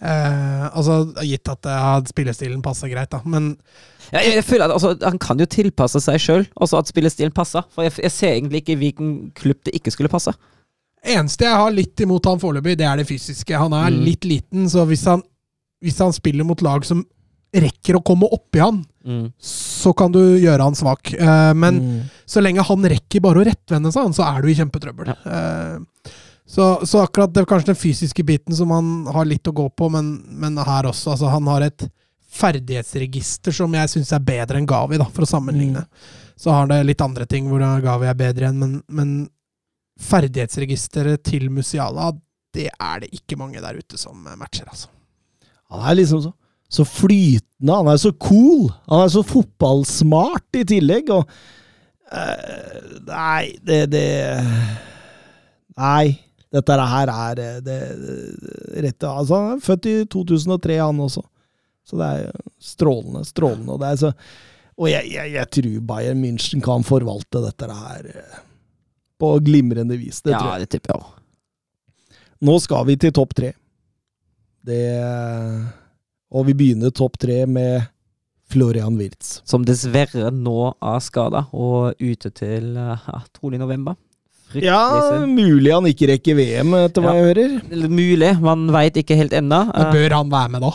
Eh, altså, gitt at uh, spillestilen passer greit, da. Men Ja, jeg, jeg føler at altså, Han kan jo tilpasse seg sjøl, også at spillestilen passer. For jeg, jeg ser egentlig ikke hvilken klubb det ikke skulle passe. eneste jeg har litt imot han foreløpig, det er det fysiske. Han er Mm. litt liten, så hvis han, hvis han spiller mot lag som rekker å komme oppi han, så kan du gjøre han svak. Uh, men Mm. så lenge han rekker bare å rettvende seg, så er du i kjempetrøbbel. Eh, så, så akkurat det er kanskje den fysiske biten som han har litt å gå på, men, men her også. Altså, han har et ferdighetsregister som jeg syns er bedre enn Gavi, da, for å sammenligne. Så har det litt andre ting hvor Gavi er bedre igjen, men, men ferdighetsregisteret til Musiala, det er det ikke mange der ute som matcher, altså. Han er liksom så, så flytende, han er så cool. Han er så fotballsmart i tillegg, og uh, Nei, det, det Nei. Dette her er eh, det, det rette Altså, han er født i 2003, han også. Så det er strålende, strålende. Og, det er så, og jeg, jeg, jeg tror Bayern München kan forvalte dette her eh, på glimrende vis. Det tror ja, jeg. det tipper jeg òg. Nå skal vi til topp tre. Det Og vi begynner topp tre med Florian Wirtz. Som dessverre nå er skada og ute til eh, ja, trolig november. Fryktelig Ja, mulig han ikke rekker VM, etter hva Ja. jeg hører. Mulig, man veit ikke helt ennå. Men Eh, bør han være med nå?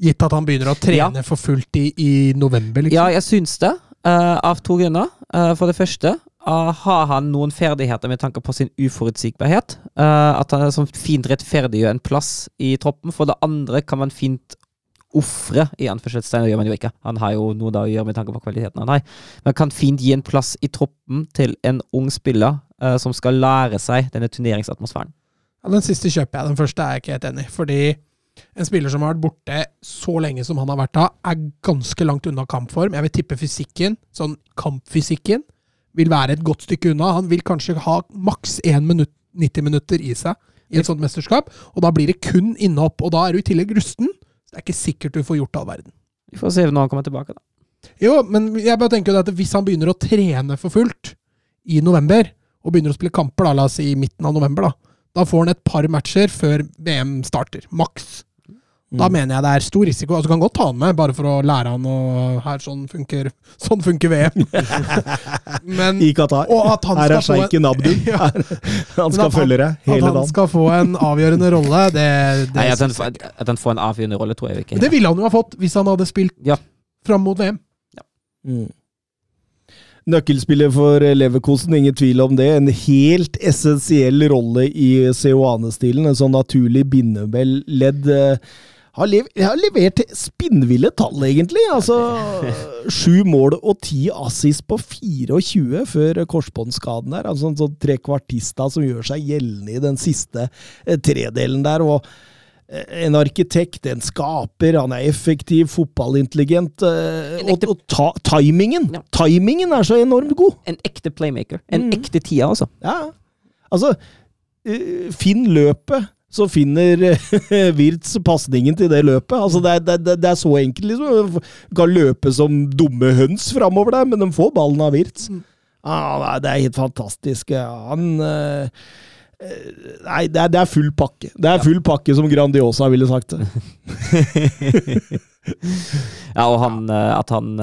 Gitt at han begynner å trene for fullt i, i november, liksom. Ja, jeg syns det, Uh, av to grunner. Uh, for det første uh, har han noen ferdigheter med tanke på sin uforutsigbarhet. At han er sånn fint rettferdiggjør en plass i troppen. For det andre kan man fint ofre, i anførselstegn, det gjør man jo ikke. Han har jo noe da å gjøre med tanke på kvaliteten han har. Men kan fint gi en plass i troppen til en ung spiller uh, som skal lære seg denne turneringsatmosfæren. Ja, den siste kjøper jeg. Den første er jeg ikke helt enig i. Fordi en spiller som har vært borte så lenge som han har vært da, er ganske langt unna kampform. Jeg vil tippe fysikken, sånn kampfysikken, vil være et godt stykke unna. Han vil kanskje ha maks 1 minutt, 90 minutter i seg i et sånt mesterskap, og da blir det kun innhopp. Og da er du i tillegg rusten. Det er ikke sikkert du får gjort all verden. Vi får se når han kommer tilbake, da. Jo, men jeg bare tenker at hvis han begynner å trene for fullt i november, og begynner å spille kamper, da, la oss si i midten av november, da, da får han et par matcher før VM starter. Maks. Da Mm. mener jeg det er stor risiko. Altså, du kan godt ta han med, bare for å lære han å her, sånn funker, sånn funker VM. Men, I Qatar. og at han Her er sjeiken en, Abdul. ja, Han skal følge deg at han dagen. skal få en avgjørende rolle, det, det, Nei, at han, at han får en avgjørende rolle, tror jeg ikke. Men det ville han jo ha fått hvis han hadde spilt Ja. fram mot VM. Mm. Nøkkelspiller for Leverkosen, ingen tvil om det. En helt essensiell rolle i Seoane-stilen. En sånn naturlig bindebell-ledd. eh, Har, lev har levert spinnville tall, egentlig. Altså Sju mål og ti assist på 24 før korsbåndskaden der. Altså en sånn trekvartista som gjør seg gjeldende i den siste eh, tredelen der. og eh, en arkitekt, en skaper, han er effektiv, fotballintelligent. eh, Og, og ta, timingen Ja. Timingen er så enormt god! En ekte playmaker. En Mm. ekte tida, altså. Ja. Altså, finn løpet, så finner eh, Wirtz pasningen til det løpet. Altså, det, er, det, det er så enkelt, liksom. Du kan løpe som dumme høns framover der, men de får ballen av Wirtz. Mm. Ah, det er helt fantastisk. Han eh, eh, Nei, det er, det er full pakke. Det er full pakke, som Grandiosa ville sagt det. Ja, og han, at han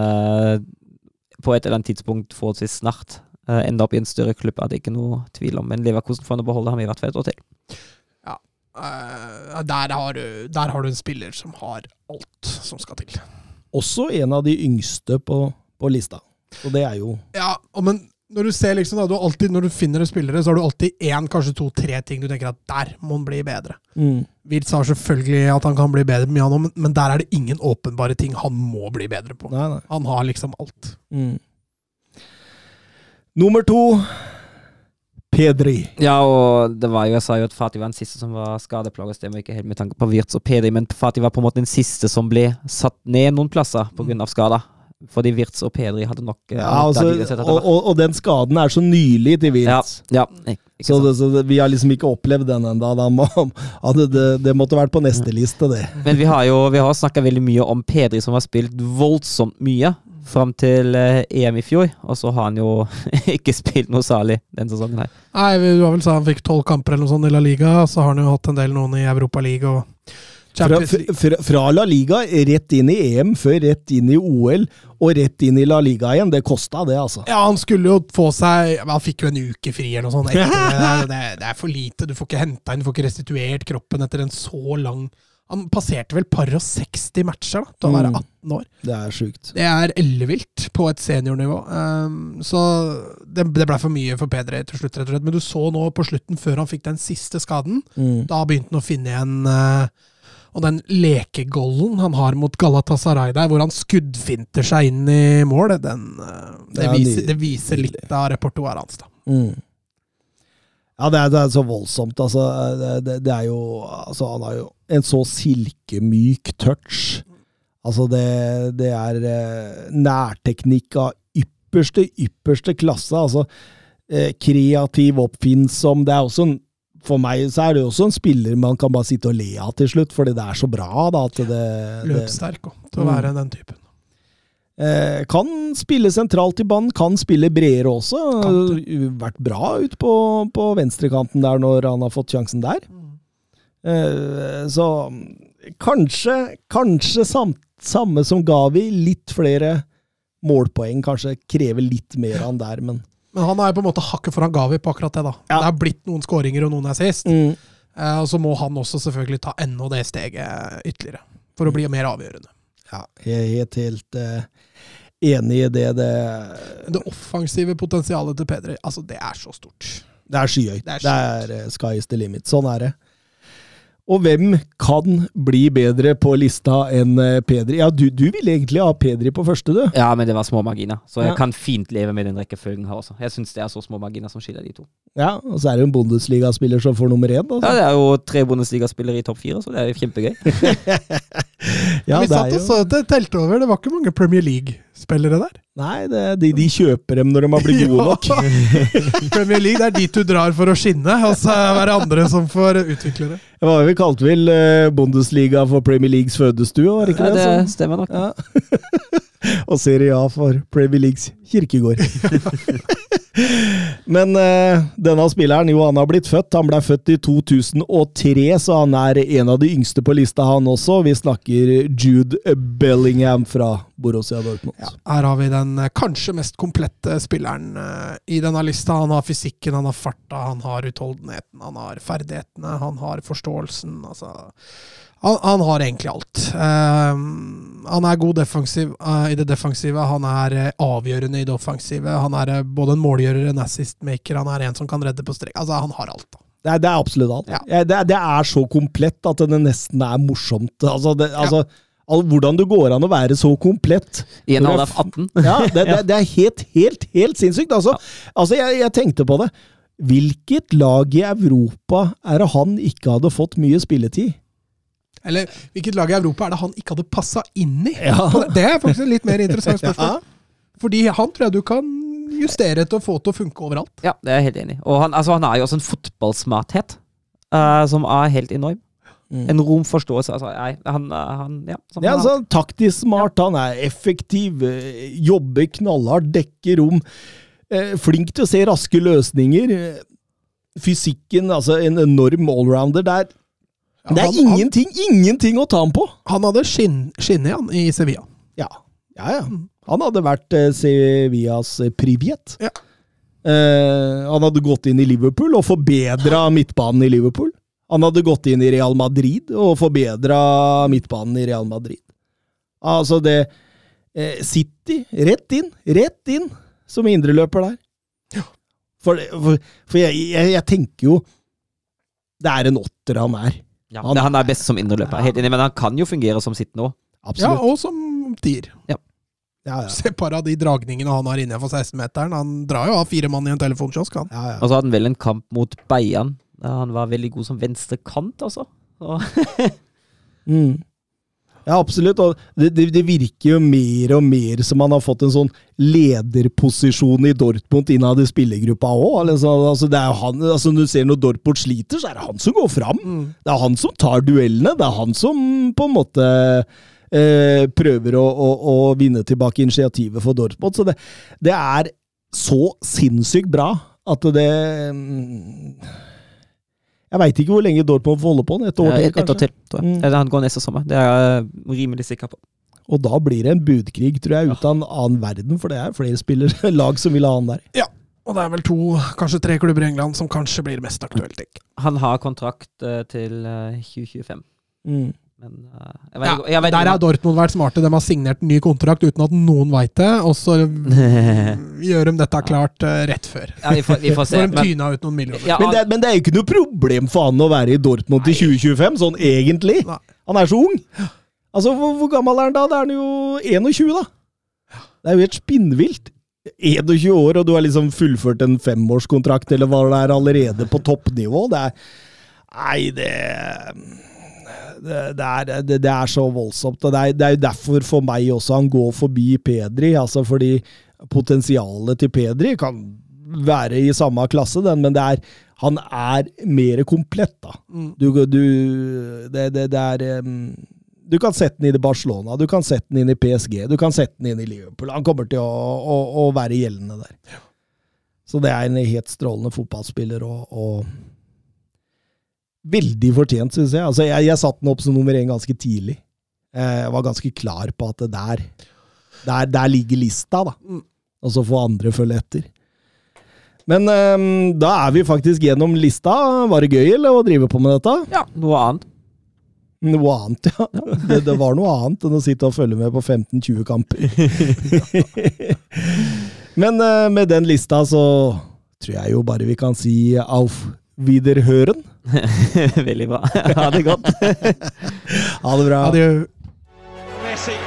på et eller annet tidspunkt forholdsvis snart enda opp i en større klubb, er det ikke noe tvil om. Men Leverkosen får han beholde ham i hvert fall et år til. Eh, der, har du, der har du en spiller som har alt som skal til. Også en av de yngste på, på lista. Og det er jo Ja, men når du ser liksom, da, du alltid, når du finner spillere, så har du alltid én, kanskje to, tre ting du tenker at der må han bli bedre. mm. Wirtz har selvfølgelig at han kan bli bedre mye, han, men, men der er det ingen åpenbare ting han må bli bedre på. Nei, nei. Han har liksom alt. Mm. Nummer to Pedri. Ja, og det var jo, jeg sa jo at Fati var den siste som var skadeplaga, stemmer ikke helt med tanke på Wirtz og Pedri, men Fati var på en måte den siste som ble satt ned noen plasser pga. skader. Fordi Wirtz og Pedri hadde nok eh, Ja, altså, og, og, og den skaden er så nylig til ja, Wirtz. ja, ikke Så, det, så det, vi har liksom ikke opplevd den ennå. Det, det, det måtte vært på neste liste, det. Men vi har jo vi har snakka veldig mye om Pedri, som har spilt voldsomt mye fram til eh, EM i fjor. Og så har han jo ikke spilt noe særlig den sesongen her. Nei, du har vel sa han fikk tolv kamper eller noe sånt i La Liga, så har han jo hatt en del noen i Europa League og Fra, fra, fra La Liga rett inn i EM, før rett inn i OL, og rett inn i La Liga igjen. Det kosta, det, altså. Ja, han skulle jo få seg Han fikk jo en uke fri eller noe sånt. etter det. Det, det er for lite. Du får ikke henta inn, du får ikke restituert kroppen etter en så lang Han passerte vel par og 60 matcher da, til være Mm. 18 år. Det er sjukt. Det er ellevilt på et seniornivå. Um, så det, det ble for mye for Peder til slutt, rett og slett. Men du så nå på slutten, før han fikk den siste skaden, Mm. da begynte han å finne igjen uh, Og den lekegollen han har mot Galatasaray der, hvor han skuddfinter seg inn i mål, den, uh, det, Det er viser, det viser litt av repertoaret hans. da. Mm. Ja, det er, det er så voldsomt. Altså, det, det, er jo altså, Han har jo en så silkemyk touch. Altså, det, det er eh, nærteknikk av ypperste, ypperste klasse. Altså, eh, kreativ, oppfinnsom. Det er også en for meg så er det jo også en spiller man kan bare sitte og le av til slutt, fordi det er så bra. da, at det, Løpssterk òg, til å Mm. være den typen. Eh, kan spille sentralt i banen, kan spille bredere også. Kante. Vært bra ut på, på venstrekanten der når han har fått sjansen der. Eh, så kanskje, kanskje samt, samme som Gavi, litt flere målpoeng. Kanskje krever litt mer av han der, men Men han er på en måte hakket foran Gavi på akkurat det. da. Ja. Det har blitt noen skåringer og noen assist. mm. Eh, og så må han også selvfølgelig ta enda det steget ytterligere, for å bli mer avgjørende. Ja, jeg er helt, helt uh, enig i det. Det, det offensive potensialet til Pedri, altså det er så stort. det er skyhøyt. Det er Det er, uh, sky is the limit. Sånn er det. Og hvem kan bli bedre på lista enn eh, Pedri? Ja, du, du ville egentlig ha Pedri på første, du. Ja, men det var små marginer, så jeg Ja. kan fint leve med den rekkefølgen her også. Jeg syns det er så små marginer som skiller de to. Ja, Og så er det jo en Bundesliga-spiller som får nummer én. Ja, Altså. Det er jo tre Bundesliga-spillere i topp fire, så det er jo kjempegøy. Ja, Vi satt og så det telte over, det var ikke mange Premier League-spillere der. Nei, det, de, de kjøper dem når de har blitt gode nok. Premier League, det er dit du drar for å skinne, og så er det andre som får utvikle det. Det var jo vi kalte vel eh, Bundesliga for Premier Leagues fødestue, var det ikke Ja, det? det stemmer nok. Ja. og Serie A for Premier Leagues kirkegård. Men uh, denne spilleren, jo, han har blitt født. Han ble født i 2003, så han er en av de yngste på lista, han også. Vi snakker Jude Bellingham fra Borussia Dortmund. Ja, Her har vi den eh, kanskje mest komplette spilleren uh, i denne lista. Han har fysikken, han har farta, han har utholdenheten, han har ferdighetene, han har forståelsen. Altså, han, han har egentlig alt. Eh, han er god defensiv uh, i det defensive, han er uh, avgjørende i det offensive. Han er eh, både en målgjører, en assist-maker, han er en som kan redde på strek. Altså, han har alt. da. Det er, det er absolutt alt. Ja. Ja, det, er, det er så komplett at det nesten er morsomt. Altså, det, altså al- hvordan det går an å være så komplett. I en alder av 18. Ja, det, det, det er helt, helt, helt sinnssykt. Altså, altså jeg, jeg tenkte på det. Hvilket lag i Europa er det han ikke hadde fått mye spilletid? Eller hvilket lag i Europa er det han ikke hadde passa inn i? Ja. Det er faktisk et litt mer interessant Ja. spørsmål. Fordi han tror jeg du kan justere til å få til å funke overalt. Ja, det er jeg helt enig i. Og han, altså, han har jo også en fotballsmarthet uh, som er helt enorm. Mm. En romforståelse. Altså, nei, han, eh, han Ja. Ja, han altså, taktisk smart, han er effektiv, eh, jobber knallhardt, dekker rom. eh, Flink til å se raske løsninger. Fysikken, altså en enorm allrounder. Det er, Ja, det er han, ingenting, ingenting å ta ham på! han, han hadde skinn, skinnet han i Sevilla. Ja, ja. ja. Han hadde vært eh, Sevillas priviet. Ja. Eh, han hadde gått inn i Liverpool og forbedra midtbanen i Liverpool. Han hadde gått inn i Real Madrid og forbedra midtbanen i Real Madrid. Altså, det eh, City, rett inn, rett inn som indreløper der. For, for, for jeg, jeg, jeg tenker jo Det er en åtter han er. Ja, Han- han, er best som indreløper, helt enig, men han kan jo fungere som sitt nå. Ja, og som tier. Ja, ja. Se et par av de dragningene han har innenfor 16-meteren. Han drar jo av fire mann i en telefonkiosk, han. ja, ja. Og så hadde han vel en kamp mot Beian. han var veldig god som venstre kant, altså. Og, Mm. Ja, absolutt. Og det, det, det virker jo mer og mer som han har fått en sånn lederposisjon i Dortmund innad i spillergruppa òg. Altså, altså, han, altså, når du ser når Dortmund sliter, så er det han som går fram. Det er han som tar duellene. Det er han som på en måte eh, prøver å, å, å vinne tilbake initiativet for Dortmund. Så det, det er så sinnssykt bra at det mm, Jeg veit ikke hvor lenge Dortmund får holde på. Et år til, kanskje? et år til, tror jeg. Mm. Han går neste sommer, det er jeg rimelig sikker på. Og da blir det en budkrig, tror jeg, ut av en annen verden, for det er flere spillere, lag som vil ha han der. Ja. Og det er vel to, kanskje tre klubber i England som kanskje blir mest aktuelt. ikke? Han har kontrakt eh, til eh, 2025, Mm. Men uh, jeg vet, Ja, jeg vet der har Dortmund vært smarte. De har signert en ny kontrakt uten at noen veit det, og så gjør de dette klart uh, rett før. ja, vi, får, vi får se. De tyna ut noen millioner. ja, Men, det, men det er jo ikke noe problem for han å være i Dortmund til 2025, sånn egentlig. Nei. Han er så ung. Altså, hvor, hvor gammel er han da? Da er han jo 21, da. Det er jo helt spinnvilt. 21 år, og du har liksom fullført en femårskontrakt, eller hva det er, allerede på toppnivå. Det er Nei, det det, er, det, det er så voldsomt. og det er, det er jo derfor for meg også han går forbi Pedri. altså Fordi potensialet til Pedri kan være i samme klasse, den, men det er, han er mer komplett. da. Mm. Du, du, det, det, det er um, Du kan sette den inn i Barcelona, du kan sette den inn i PSG, du kan sette den inn i Liverpool. Han kommer til å, å, å være gjeldende der. Så det er en helt strålende fotballspiller. og, og Veldig fortjent, syns jeg. Altså, jeg. Jeg satte den opp som nummer én ganske tidlig. Eh, Jeg var ganske klar på at det der, der, der ligger lista, da. Mm. Og så får andre følge etter. Men um, da er vi faktisk gjennom lista. Var det gøy eller å drive på med dette? ja, noe annet. Noe annet, ja. Det, det var noe annet enn å sitte og følge med på 15-20 kamper. Men uh, med den lista så tror jeg jo bare vi kan si auf wiederhören. Veldig bra. Ha det godt. Ha det bra. Adjø. Messi.